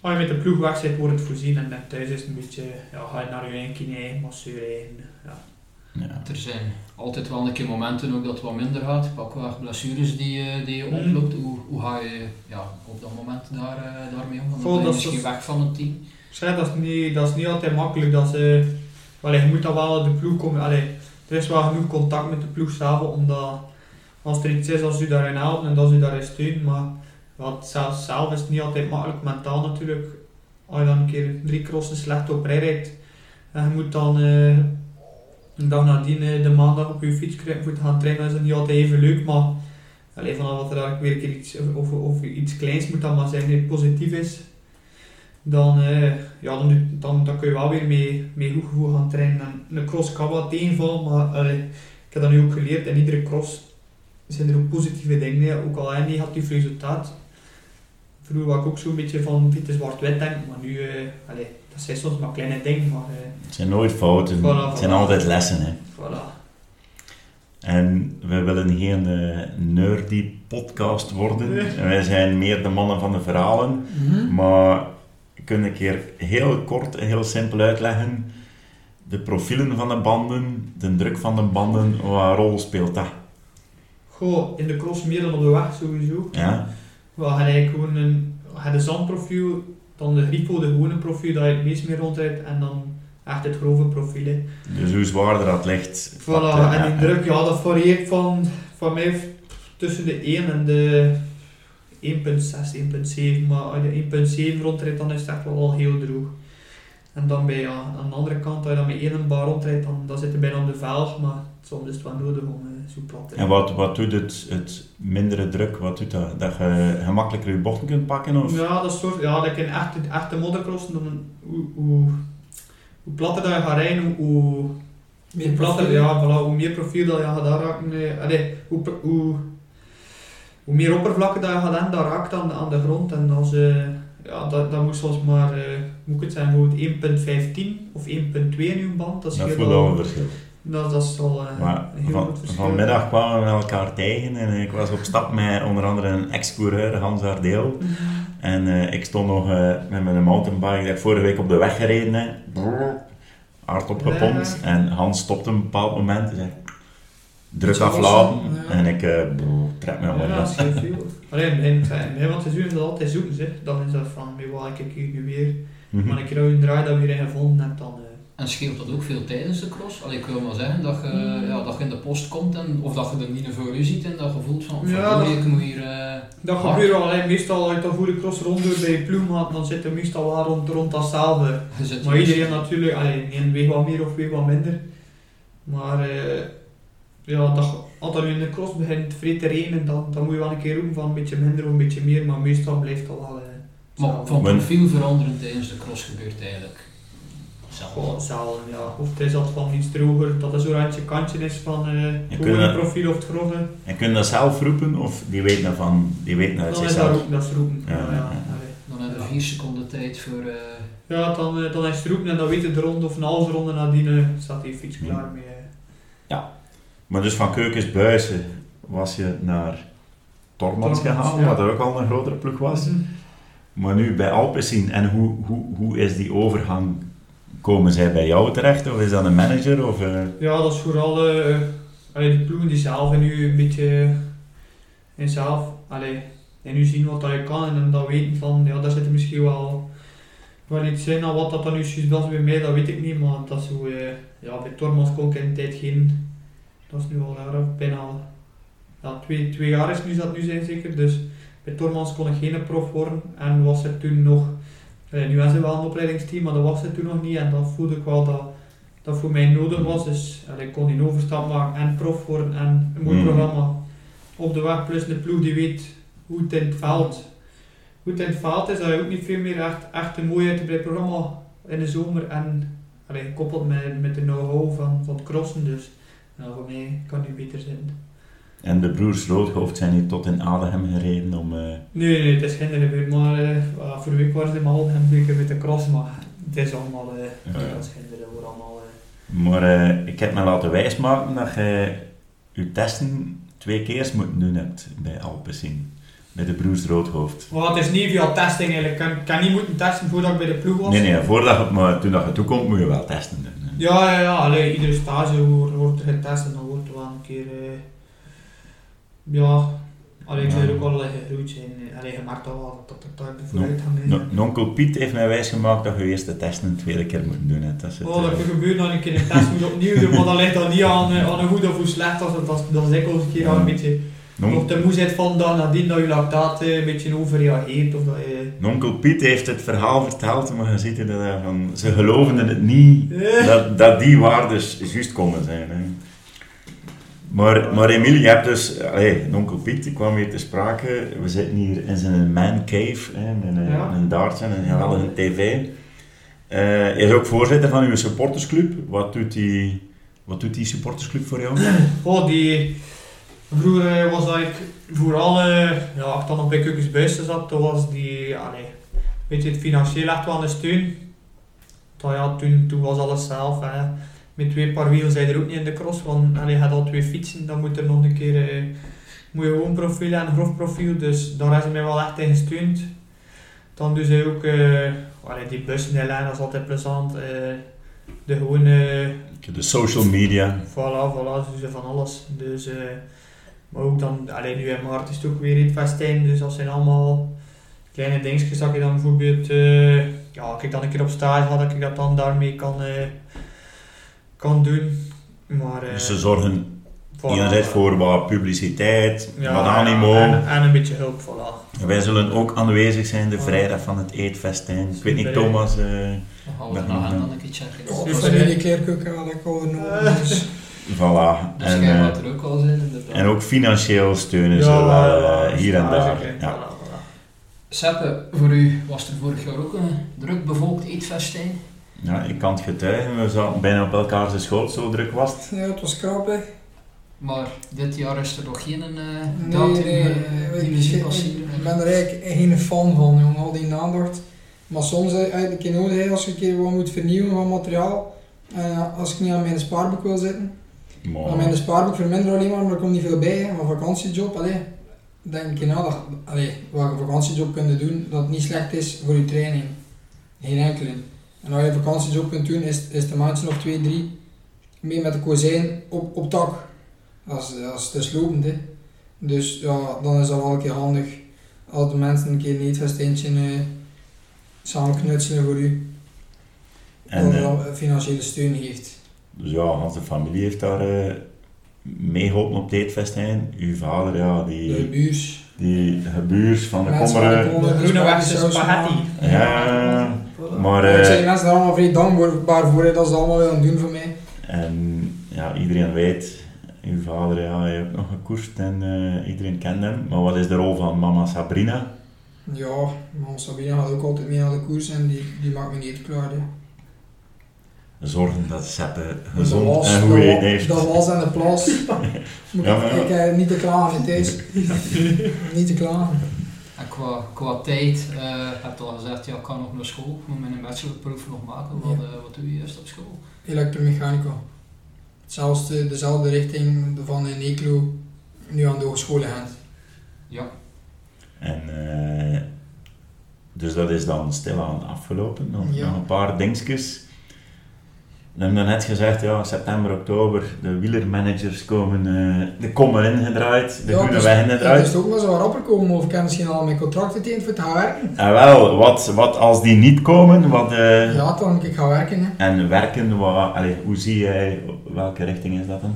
als je met de ploeg weg zit, wordt het voorzien. En net thuis is het een beetje... Ja, ga je naar je eigen kine, masseur eigen. Ja. Ja. Er zijn altijd wel een keer momenten ook dat het wat minder gaat. Pak wel blessures die, eh, die je Mm. oploopt. Hoe, hoe ga je ja, op dat moment daar, eh, daarmee om? Dan ben je misschien weg van het team. Dat, is niet, dat is niet altijd makkelijk. Dat ze, je moet dan wel de ploeg komen. Allee, er is wel genoeg contact met de ploeg zelf, omdat als er iets is, als u daarin helpt en dat ze daarin steunen. Maar het zelf, zelf is het niet altijd makkelijk mentaal natuurlijk. Als je dan een keer drie crossen slecht op rij rijdt en je moet dan eh, een dag nadien eh, de maandag op je fiets voor te gaan trainen, is dat niet altijd even leuk. Maar allee, vanaf dat er daar weer een iets, of, of iets kleins moet dan maar zijn die positief is, dan, eh, ja, dan, dan, dan kun je wel weer mee, mee goed gevoel gaan trainen. En een cross kan wat tegenvallen, maar ik heb dat nu ook geleerd. In iedere cross zijn er ook positieve dingen, ook al een negatief resultaat. Vroeger was ik ook zo'n beetje van witte zwart-wit denken, maar nu, eh, dat zijn soms maar kleine dingen, maar eh, Het zijn nooit fouten, Voilà, het zijn voilà. altijd lessen. Hè. voilà. En we willen geen eh, nerdy podcast worden. Nee. Wij zijn meer de mannen van de verhalen. Maar ik kan een keer heel kort en heel simpel uitleggen. De profielen van de banden, de druk van de banden, wat rol speelt dat? Goh, in de cross meer dan op de weg sowieso. Ja? We hadden eigenlijk gewoon een, we hadden zandprofiel, dan de Grifo, de gewone profiel dat je het meest mee rondrijdt en dan echt het grove profiel. hè. Dus hoe zwaarder dat ligt. Voilà, eh, en die druk, ja, dat varieert van, van mij tussen de 1 en de 1.6, 1.7, maar als je 1.7 rondrijdt, dan is het echt wel al heel droog. En dan bij, ja, aan de andere kant, als je dan met 1 bar rondrijdt, dan, dan zit je bijna op de velg, maar soms is het wel nodig om eh, zo plat te En wat, wat doet het, het mindere druk? Wat doet dat? Dat je gemakkelijker je bochten kunt pakken? Of? Ja, dat soort, ja, dat kan echt, echt de moddercrossen, dan, hoe, hoe, hoe platter dat je gaat rijden, hoe, hoe Meer platter, profiel. ja, voilà, hoe meer profiel dat je gaat daar raken, eh, allee, hoe, hoe, hoe meer oppervlakken dat je gaat hebben, dat raakt aan, de- aan de grond. En als, eh, ja, dat, dat moet soms maar, eh, moet ik het zijn, bijvoorbeeld 1.15 of 1.2 in uw band. Dat, Dat scheelt voelt al- al een verschil. Dat, dat is al eh, Maar heel van, goed vanmiddag kwamen we elkaar tegen en ik was op stap met onder andere een ex-coureur, Hans Ardeel. En eh, ik stond nog eh, met mijn mountainbike dat ik vorige week op de weg gereden heb. Hard opgepompt. Ja. En Hans stopte op een bepaald moment en zei druk ja. En ik brrr, trek me Ja, allemaal dat vast. scheelt veel. Alleen in, het seizoen is dat altijd zoeken, zeg. Dan is dat van, wat ik hier nu weer. Mhm. Maar je een draai dat weer in gevonden hebt, dan... En scheelt dat ook veel tijdens de cross? Allee, ik wil maar zeggen dat je, Mm. ja, dat je in de post komt en, of dat je er niet voor u ziet en dat je voelt van, Ja, dat- ik moet hier... eh, Dat hard. gebeurt wel, meestal als je dan voor de cross ronddoet bij je ploegmaat, dan zit er meestal wel rond, rond datzelfde. Maar iedereen natuurlijk, allee, de een weegt wat meer of weegt wat minder. Maar eh, ja, dat, als dat nu in de cross begint vrij te regenen, dan, dan moet je wel een keer roepen van een beetje minder of een beetje meer, maar meestal blijft dat wel... eh, Maar van profiel veranderen tijdens de cross gebeurt eigenlijk Gewoon hetzelfde, ja. Of het is altijd van iets droger, dat het zo'n randje kantje is van eh Je gewoon kunt- het profiel of het grove. En kun je dat zelf roepen of die weten dat van, die weten uit Dan is dat zichzelf? ook, dat is roepen. Ja, Ja, ja, ja, ja. Dan heb je vier seconden tijd voor... eh, Ja, dan, eh, dan is het roepen en dan weet je de ronde of een halve ronde nadien eh, staat die fiets klaar mee. eh. Maar dus van Keukensbuizen was je naar Tormans Tormans, gegaan, ja. wat er ook al een grotere ploeg was. Mhm. Maar nu bij Alpecin, en hoe, hoe, hoe is die overgang? Komen zij bij jou terecht of is dat een manager? Of, eh, Ja, dat is vooral eh allee, de ploegen die zelf nu een beetje in zelf, allee, en nu zien wat dat je kan en dan weten van, ja, daar zit misschien wel, wel iets in. En wat dat dan nu was bij mij, dat weet ik niet, maar dat is zo, eh, ja, bij Tormans kon ik in de tijd geen, dat is nu al bijna, ja, twee, twee jaar is nu dat nu zijn zeker, dus bij Tormans kon ik geen prof worden en was er toen nog, eh, nu was er wel een opleidingsteam, maar dat was er toen nog niet en dan voelde ik wel dat dat voor mij nodig was. Dus ik kon die overstap maken en prof worden en een mooi Mm. programma op de weg. Plus een ploeg die weet hoe het in het veld, hoe het in het veld is. Dat je ook niet veel meer echt, echt een mooi uitgebreid programma in de zomer. En allee, gekoppeld met, met de know-how van, van het crossen. Dus ja, voor mij kan het niet beter zijn. En de broers Roodhoofd zijn hier tot in Adem gereden om... eh, Nee, nee, het is geen gebeurd. Maar eh, voor de week waren ze in en een keer met de cross. Maar het is allemaal, eh ja. dat is geen voor allemaal... eh, Maar ik heb me laten wijsmaken dat je je testen twee keer moet doen hebt bij Alpecin. Met de broers Roodhoofd. Maar het is niet via testing eigenlijk. Ik kan, kan niet moeten testen voordat ik bij de ploeg was. Nee, nee, voordat je, maar toen dat je toekomt moet je wel testen. doen. Ja, ja, ja. Allee, iedere stage wordt, wordt er getest en dan wordt er wel een keer... ja... Allee, ik ook liggen gegroeid zijn. eh, Allee, je merkt al dat dat dat vooruit gaan No- Nonkel Piet heeft mij wijsgemaakt dat je eerst de testen een tweede keer moet doen. Hè. Dat is het, Oh, dat kan gebeuren dat ik een keer een test moet opnieuw doen, maar dat ligt dan niet aan, eh, aan een goed of hoe slecht dat is. Dat, is- dat is dikwijls een keer een beetje... Non- Of de moeheid van dag nadien dat je lactaat een beetje overreageert of dat je... Nonkel Piet heeft het verhaal verteld, maar je ziet dat hij van, ze geloofden het niet dat, dat die waardes juist konden zijn. Hè. Maar, maar Emiel, je hebt dus, allee, Nonkel Piet die kwam hier te sprake. We zitten hier in zijn man cave, hè, met een, Ja. een dartje en een geweldige tv. Eh, hij is ook voorzitter van uw supportersclub. Wat doet die, wat doet die supportersclub voor jou? Oh, die... Vroeger eh, was eigenlijk vooral, eh, ja, als ik dan nog bij Buisten zat, toen was die, allee, weet je, het financieel echt wel een steun. Dat, ja, toen, toen was alles zelf. Hè. Met twee paar wielen zijn er ook niet in de cross, want allee, je had al twee fietsen, dan moet er nog een keer eh, moet je gewoon profiel en grof profiel, dus daar is hij mij wel echt in gesteund. Dan dus hij ook, eh, allee, die bussen in lijn, dat is altijd plezant. eh, de gewone De social media. Voilà, voilà, ze doen van alles. Dus, eh, maar ook dan, alleen nu in maart is het ook weer in het festijn, dus dat zijn allemaal kleine dingetjes dat je dan bijvoorbeeld, eh, ja, als ik dan een keer op stage had, dat ik dat dan daarmee kan, kan doen. Maar, eh, Dus ze zorgen voilà, enerzijds voor wat publiciteit, Ja, wat animo. en, en een beetje hulp, voilà. Wij zullen ook aanwezig zijn de vrijdag van het eetfestijn. Ik weet niet? Thomas. eh, gaan we agenda nog, een keer checken. Dus de- die kleerkoeken had ik. Dus, voilà. Dus En, eh, er ook al zijn, inderdaad. en ook financieel steunen Ja, ze wel eh, hier en daar. Ja. voilà, voilà. Seppe, voor u was er vorig jaar ook een druk bevolkt eetfestijn. Ja, ik kan het getuigen. We zaten bijna op elkaar zijn schoot, zo druk was het. ja, het was krap, hè. Maar dit jaar is er nog geen uh, Nee, datum nee, eh, die ik, muziek ik passeren. ben er eigenlijk geen fan van, jongen, al die aandacht. Maar soms eh, eigenlijk een keer nodig hè, als je een keer wat moet vernieuwen van materiaal. En als ik niet aan mijn spaarboek wil zitten. Maar, Aan mijn spaarboek verminderen alleen maar, maar er komt niet veel bij. Hè. Een vakantiejob, allee. Denk je nou dat allee, wat een vakantiejob kunnen doen, dat het niet slecht is voor je training. Geen enkele. En als je een vakantiejob kunt doen, is, is de maandje of twee, drie mee met de kozijn op, op tak. Dat is, dat is dus lopend, hè. Dus ja, dan is dat wel een keer handig als de mensen een keer een eetfestijntje eh, samen knutselen voor u. en, dat eh, financiële steun heeft. dus ja, Hans de familie heeft daar eh meegeholpen op het eetfestijn. Uw vader, ja, De die, buurs. die gebuurs van de Mensen kommeren. De groene wegse spaghetti. Ja, maar ik zeg eh, mensen daar allemaal vrij dankbaar voor, dat ze allemaal willen doen voor mij. en, ja, iedereen weet, uw vader, ja, heeft ook nog gekoerst en eh, iedereen kent hem. Maar wat is de rol van mama Sabrina? Ja, man Sabina gaat ook altijd mee naar de koers en die, die maakt me niet klaar. Hè. Zorgen dat Seppe Dat gezond was- en dat goed wa- eten heeft. Dat was aan de plas. Ja, ik, maar ja. ik heb niet te klagen, Thijs. niet te klagen. Qua, qua tijd, eh heb je al gezegd, ja, ik kan nog naar school, ik moet mijn bachelorproef nog maken. Wat, Ja. eh, wat doe je juist op school? Elektromechanica. Hetzelfde, dezelfde richting van in Eeklo, nu aan de hogeschool gaan. Ja, En eh, dus dat is dan stilaan afgelopen. Nog, Ja. nog een paar dingetjes. We hebben net gezegd, ja, september, oktober, de wielermanagers komen, eh de komen ingedraaid, de ja, groene dus, weg ja, ingedraaid. dus ook maar zo rapper komen of ik heb misschien al mijn contract getekend voor te gaan werken. En wel, wat, wat als die niet komen, wat, eh, Ja, dan moet ik gaan werken. Hè. en werken, wat, allee, hoe zie jij, welke richting is dat dan?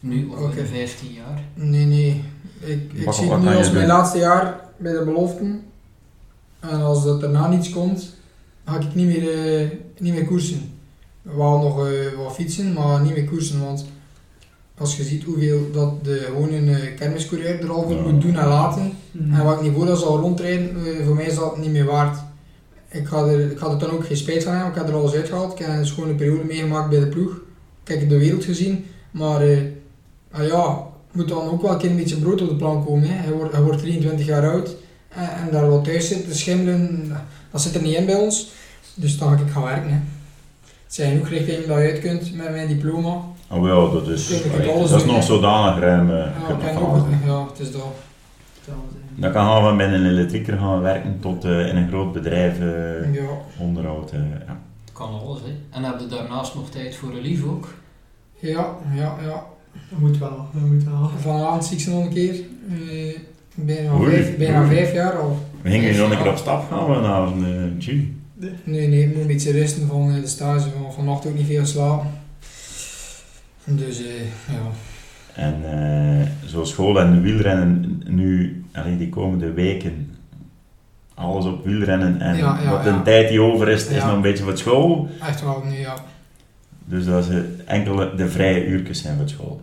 nu over Oké. 15 jaar. Nee, nee. Ik, ik Wat- zie wat het nu kan als mijn doen? laatste jaar bij de beloften. En als er daarna niets komt, ga ik niet meer, eh, niet meer koersen. Wel nog eh, wat fietsen, maar niet meer koersen. Want als je ziet hoeveel dat de gewone uh, kermiscoureur er al voor Ja. moet doen en laten. Mhm. En wat niveau dat zal rondrijden, eh, voor mij is dat niet meer waard. Ik ga, er, ik er dan ook geen spijt van hebben, ik heb er alles uitgehaald. Ik heb een schone periode meegemaakt bij de ploeg. Ik heb de wereld gezien, maar eh, ah ja, moet dan ook wel een keer een beetje brood op de plank komen. Hè. Hij, wordt, hij wordt 23 jaar oud en, en daar wat thuis zitten te schimmelen, dat zit er niet in bij ons. Dus dan ga ik gaan werken. Hè. Het zijn genoeg richtingen dat je uit kunt met mijn diploma. Oh ja, dat is, Ik dat is nog zodanig ruim. eh, Ja, ook, het is dat. Dan kan gaan we met een elektrieker gaan werken tot eh, in een groot bedrijf eh, Ja, onderhoud. eh, ja. Kan alles, hè. En heb je daarnaast nog tijd voor een lief ook? ja, ja. ja. Dat moet wel, dat moet wel. Vanavond zie ik ze nog een keer. Eh, bijna, Oei, vijf, bijna oei. vijf jaar al. We gingen nog een keer op stap gaan vanavond, uh, June. Nee, nee, ik moet een beetje rusten van eh, de stage. Van vannacht ook niet veel slapen. Dus eh, ja. En eh, zo school en wielrennen nu, allee, die komende weken, alles op wielrennen en Ja, ja, wat ja. tijd die over is, is nog een beetje voor school. Echt wel nu, ja. Dus dat is eh, enkel de vrije uurtjes zijn voor school.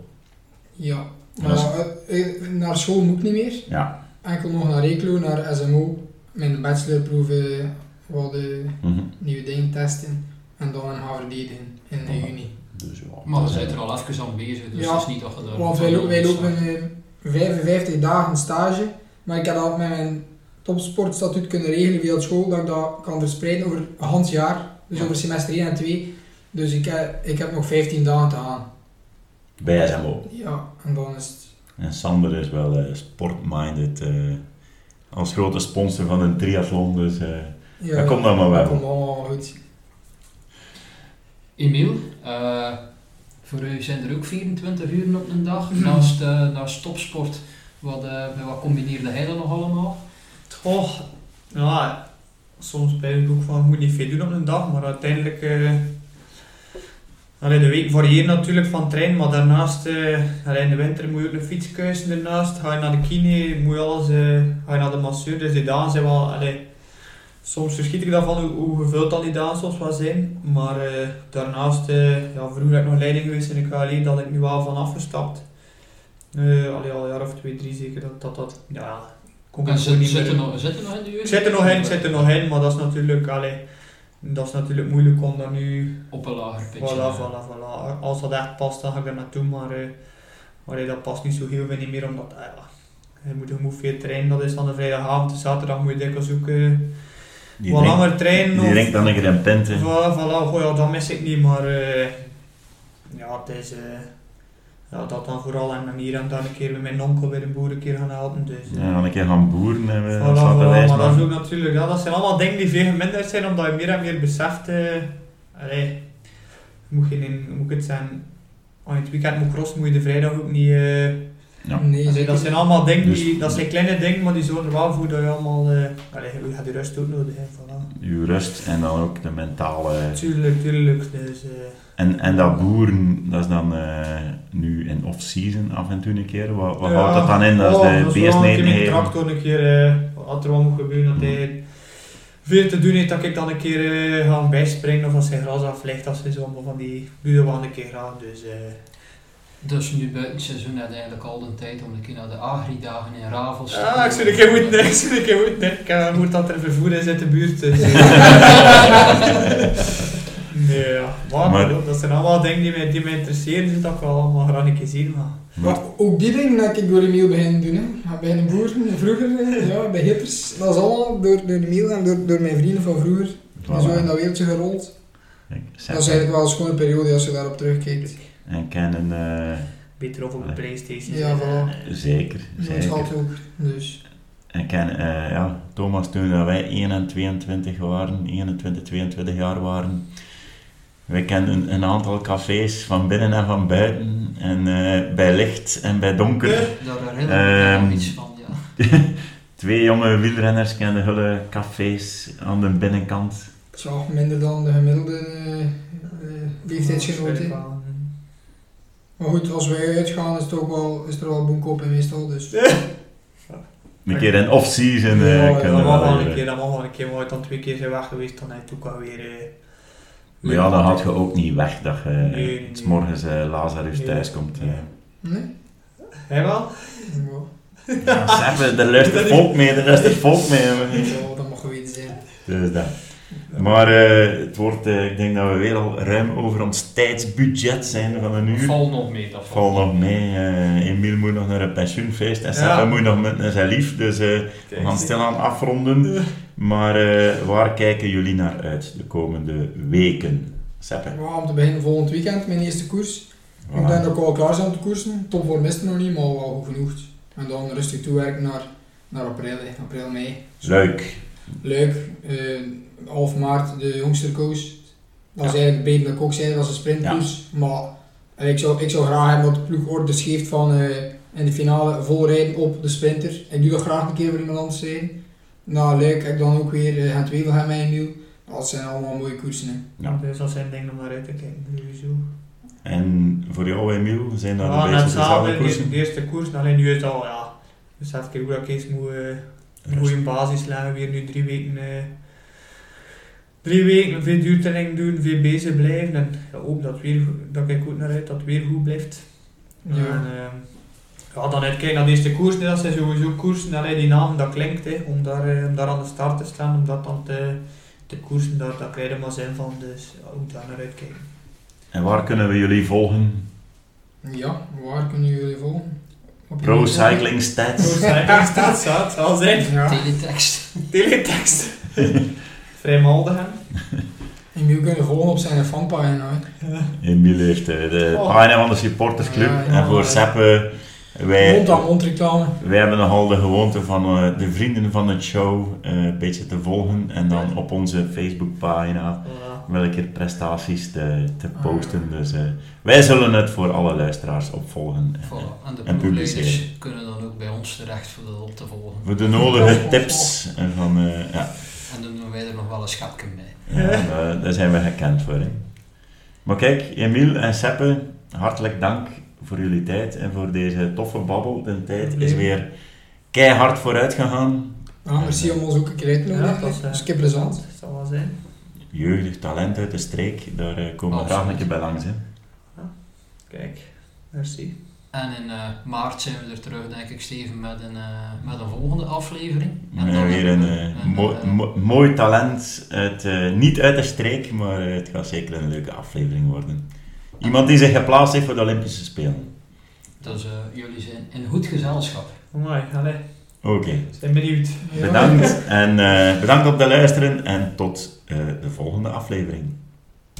Ja. Maar is- ja, eh, eh, naar school moet ik niet meer. Ja. Enkel nog naar Reclo, naar SMO. Mijn bachelorproeven, wat de Mhm. nieuwe dingen testen. En dan gaan verdedigen in eh, Ja. juni. Dus ja, Maar we zijn er eh, al even aan bezig, dus Ja, is niet dat je daar... Want wij, lo- wij lopen eh, 55 dagen stage. Maar ik heb dat met mijn topsportstatuut kunnen regelen via de school. Dat ik dat kan verspreiden over een hand jaar. Dus Ja. over semester 1 en 2. Dus ik heb, ik heb nog 15 dagen te gaan. Bij SMO. Ja, en dan is het... En Sander is wel eh, sport-minded. eh, als grote sponsor van een triathlon, dus eh Ja, dat komt allemaal dat komt wel. allemaal goed. Emiel, eh, voor u zijn er ook 24 uur op een dag, naast, eh naast topsport. Wat, eh, wat combineerde hij dan nog allemaal? Goh, ja, soms ben ik ook van, ik moet niet veel doen op een dag, maar uiteindelijk, eh allee, de week varieert natuurlijk van trein, maar daarnaast, eh, allee, in de winter moet je ook een fiets daarnaast, ga je naar de kine, moet je alles, eh, ga je naar de masseur, dus die dagen zijn wel, allee, soms verschiet ik daarvan hoe, hoe gevuld die dagen soms wel zijn, maar eh, daarnaast, eh, ja, vroeger heb ik nog leiding geweest in de KLE, dat ik nu wel van afgestapt. Allee, al een jaar of twee, drie zeker, dat dat, dat ja, kon ik En zit, niet zit, er nog, zit er nog in de ik zit er nog in, ik zit er nog in, maar dat is natuurlijk, allee, dat is natuurlijk moeilijk om dat nu, Op een lager pitje. voilà, voilà, voilà. Als dat echt past, dan ga ik er naartoe, maar allee, dat past niet zo heel veel niet meer, omdat, ah ja, je moet, je moet veel trainen, dat is dan de vrijdagavond, de zaterdag moet je dikwijls zoeken, Die wat langer trainen. die drinkt dan een keer een pint. Voilà, voilà, goh, ja, dat mis ik niet, maar eh, ja, het is, eh, ja, dat dan vooral en dan hier en daar een keer met mijn onkel weer een boer een keer gaan helpen, dus... eh, Ja, dan een keer gaan boeren en we Voilà, voilà, maar dat is ook natuurlijk, ja, dat zijn allemaal dingen die veel geminderd zijn, omdat je meer en meer beseft, eh, allee, moet je in, moet ik het zeggen, als je het weekend moet crossen, moet je de vrijdag ook niet, eh, Ja. Nee, dat zijn allemaal dingen, Dus- die, dat zijn kleine dingen, maar die zorgen er wel voor dat je allemaal, eh, allee, je gaat je rust ook nodig hebben, voilà. Uw rust en dan ook de mentale... Tuurlijk, tuurlijk, dus, eh, En, en dat boeren, dat is dan eh, nu in off-season af en toe een keer. Wat, wat Ja. houdt dat dan in? Dat is Oh, de een keer met de nemen. tractor een keer, eh, wat er wel moet gebeuren, dat hij veel te doen heeft, dat ik dan een keer eh, ga bijspringen of als zijn gras aflegt, als ze zo allemaal van die buren wel een keer gaan, dus... Dus nu buiten het seizoen eigenlijk al de tijd om een keer naar de Agri-dagen in Ravels te Ja, gaan. ik zou een keer moeten, ik zou een keer moeten. Ik uh, moet dat er vervoer is uit de buurt. Dus, nee, ja. Maar, Maar- dat zijn allemaal dingen die mij, die mij interesseren, dus dat ik wel allemaal graag een keer zien. Maar. Maar ook die dingen heb ik door Emiel beginnen doen. Hè. Ja, Bij de boeren, vroeger, ja, bij hippers. Dat is allemaal door, door Emiel en door, door mijn vrienden van vroeger. En zo in dat wereldje gerold. Dat is eigenlijk wel een schone periode als je daarop terugkijkt. En kennen, eh, Beter of op de Playstation. Ja, voilà. zeker, Dat zeker. valt ook. Dus. En ken, eh, ja, Thomas, toen dat wij 1 en 22 waren, 21, 22 jaar waren, wij kenden een aantal cafés van binnen en van buiten. En eh, bij licht en bij donker. Ja. Daar herinner ik me Ehm, nog iets van, ja. Twee jonge wielrenners kenden hun cafés aan de binnenkant. Tja, minder dan de gemiddelde eh, eh, leeftijdsgenoot. hè. Maar goed, als wij uitgaan is, het ook wel, is er wel boemkoop in meestal. Dus. Een keer in off-season eh, Ja, Dat kunnen we mag wel weer, een eh, keer, dat mag wel een keer, maar dan twee keer zijn weg geweest, dan heb je ook alweer... eh, Maar ja, dan had je ook niet weg dat je Nee, nee, nee. s morgens eh, Lazarus Nee. thuis komt. eh. Nee? Hij wel? Ja, Seppe, er luistert volk mee, er luistert volk mee. ja, dat mag geweten zijn. Dus dat. Maar eh, het wordt, eh, ik denk dat we weer al ruim over ons tijdsbudget zijn van een uur. Val nog mee, dat Val nog mee. eh Emiel moet nog naar een pensioenfeest en Ja. moet nog met naar zijn lief. Dus eh, we gaan stilaan afronden. Maar eh, waar kijken jullie naar uit de komende weken? Seppe. Ja, om te beginnen volgend weekend, mijn eerste koers. Ik denk dat ik al klaar zijn om te koersen. Topvorm is er nog niet, maar wel goed genoeg. En dan rustig toewerken naar naar april, april, mei. Leuk. Leuk. eh half maart de jongsterkoers. Dat is Ja. eigenlijk beter dat ik ook zei, dat was een sprintkoers. Maar eh, ik zou, ik zou graag hebben dat de ploeg orders geeft van eh, in de finale volrijden op de sprinter. Ik doe dat graag een keer voor iemand anders zijn. Nou, leuk. Ik dan ook weer uh, het Wevelgem en Emiel. Dat zijn allemaal mooie koersen. Hè. Ja. Dus dat zijn dingen om naar uit te kijken, sowieso. En voor jou, Emiel, zijn dat Ja, een beetje dezelfde koersen? de eerste koers, alleen nu is het al, ja, dus even kijken hoe ik eens moet, eh, een goede basis leggen, weer nu drie weken, eh, drie weken veel duurtraining doen, veel bezig blijven en ja, hoop dat, weer, dat ik goed naar uit, dat het weer goed blijft. Ja. En, ehm, ja, dan uitkijken naar de eerste koers, nee, dat zijn sowieso koersen, allee, die naam dat klinkt, hè, om, daar, eh, om daar aan de start te staan, om dat dan te, te koersen, daar, daar krijg je maar zin van, dus ja, ook daar naar uitkijken. En waar kunnen we jullie volgen? Ja, waar kunnen jullie volgen? Pro YouTube? Cycling Stats. staat, staat, zal zijn. Ja. Teletext. Teletext. Vrijmaldigen. Emiel kunnen volgen op zijn fanpagina. Emiel heeft eh, de Oh. pagina van de supportersclub. Ja, ja, en voor ja. Seppe, wij, Mond-aan-mond reclame. wij hebben nogal de gewoonte van eh, de vrienden van het show eh, een beetje te volgen. En dan op onze Facebookpagina Voilà. Welke prestaties te, te Ah. posten. Dus eh, wij zullen het voor alle luisteraars opvolgen. eh, Voilà. En de En publiceren. kunnen dan ook bij ons terecht voor dat op te volgen. Voor de nodige tips. En van, eh, ja, En dan doen wij er nog wel een schapje bij. ja, daar, daar zijn we gekend voor. Hè. Maar kijk, Emiel en Seppe, hartelijk dank voor jullie tijd en voor deze toffe babbel. De tijd is weer keihard vooruit gegaan. Ja, merci om ons ook een keer uit te Ja, nodigen. dat is, hè. eh, Dat een keer plezant. Dat zal wel zijn. Jeugdig talent uit de streek, daar eh, komen we graag een keer bij langs. Hè. Kijk, merci. En in eh, maart zijn we er terug, denk ik, Steven, met een, eh, met een volgende aflevering. En Met dan weer een, mooi- mo- mooi talent, uit, niet uit de streek, maar het gaat zeker een leuke aflevering worden. Iemand die zich geplaatst heeft voor de Olympische Spelen. Dus eh, jullie zijn in goed gezelschap. Mooi, allee. Oké, Zijn benieuwd. Ja. bedankt en eh, bedankt op het luisteren en tot eh, de volgende aflevering.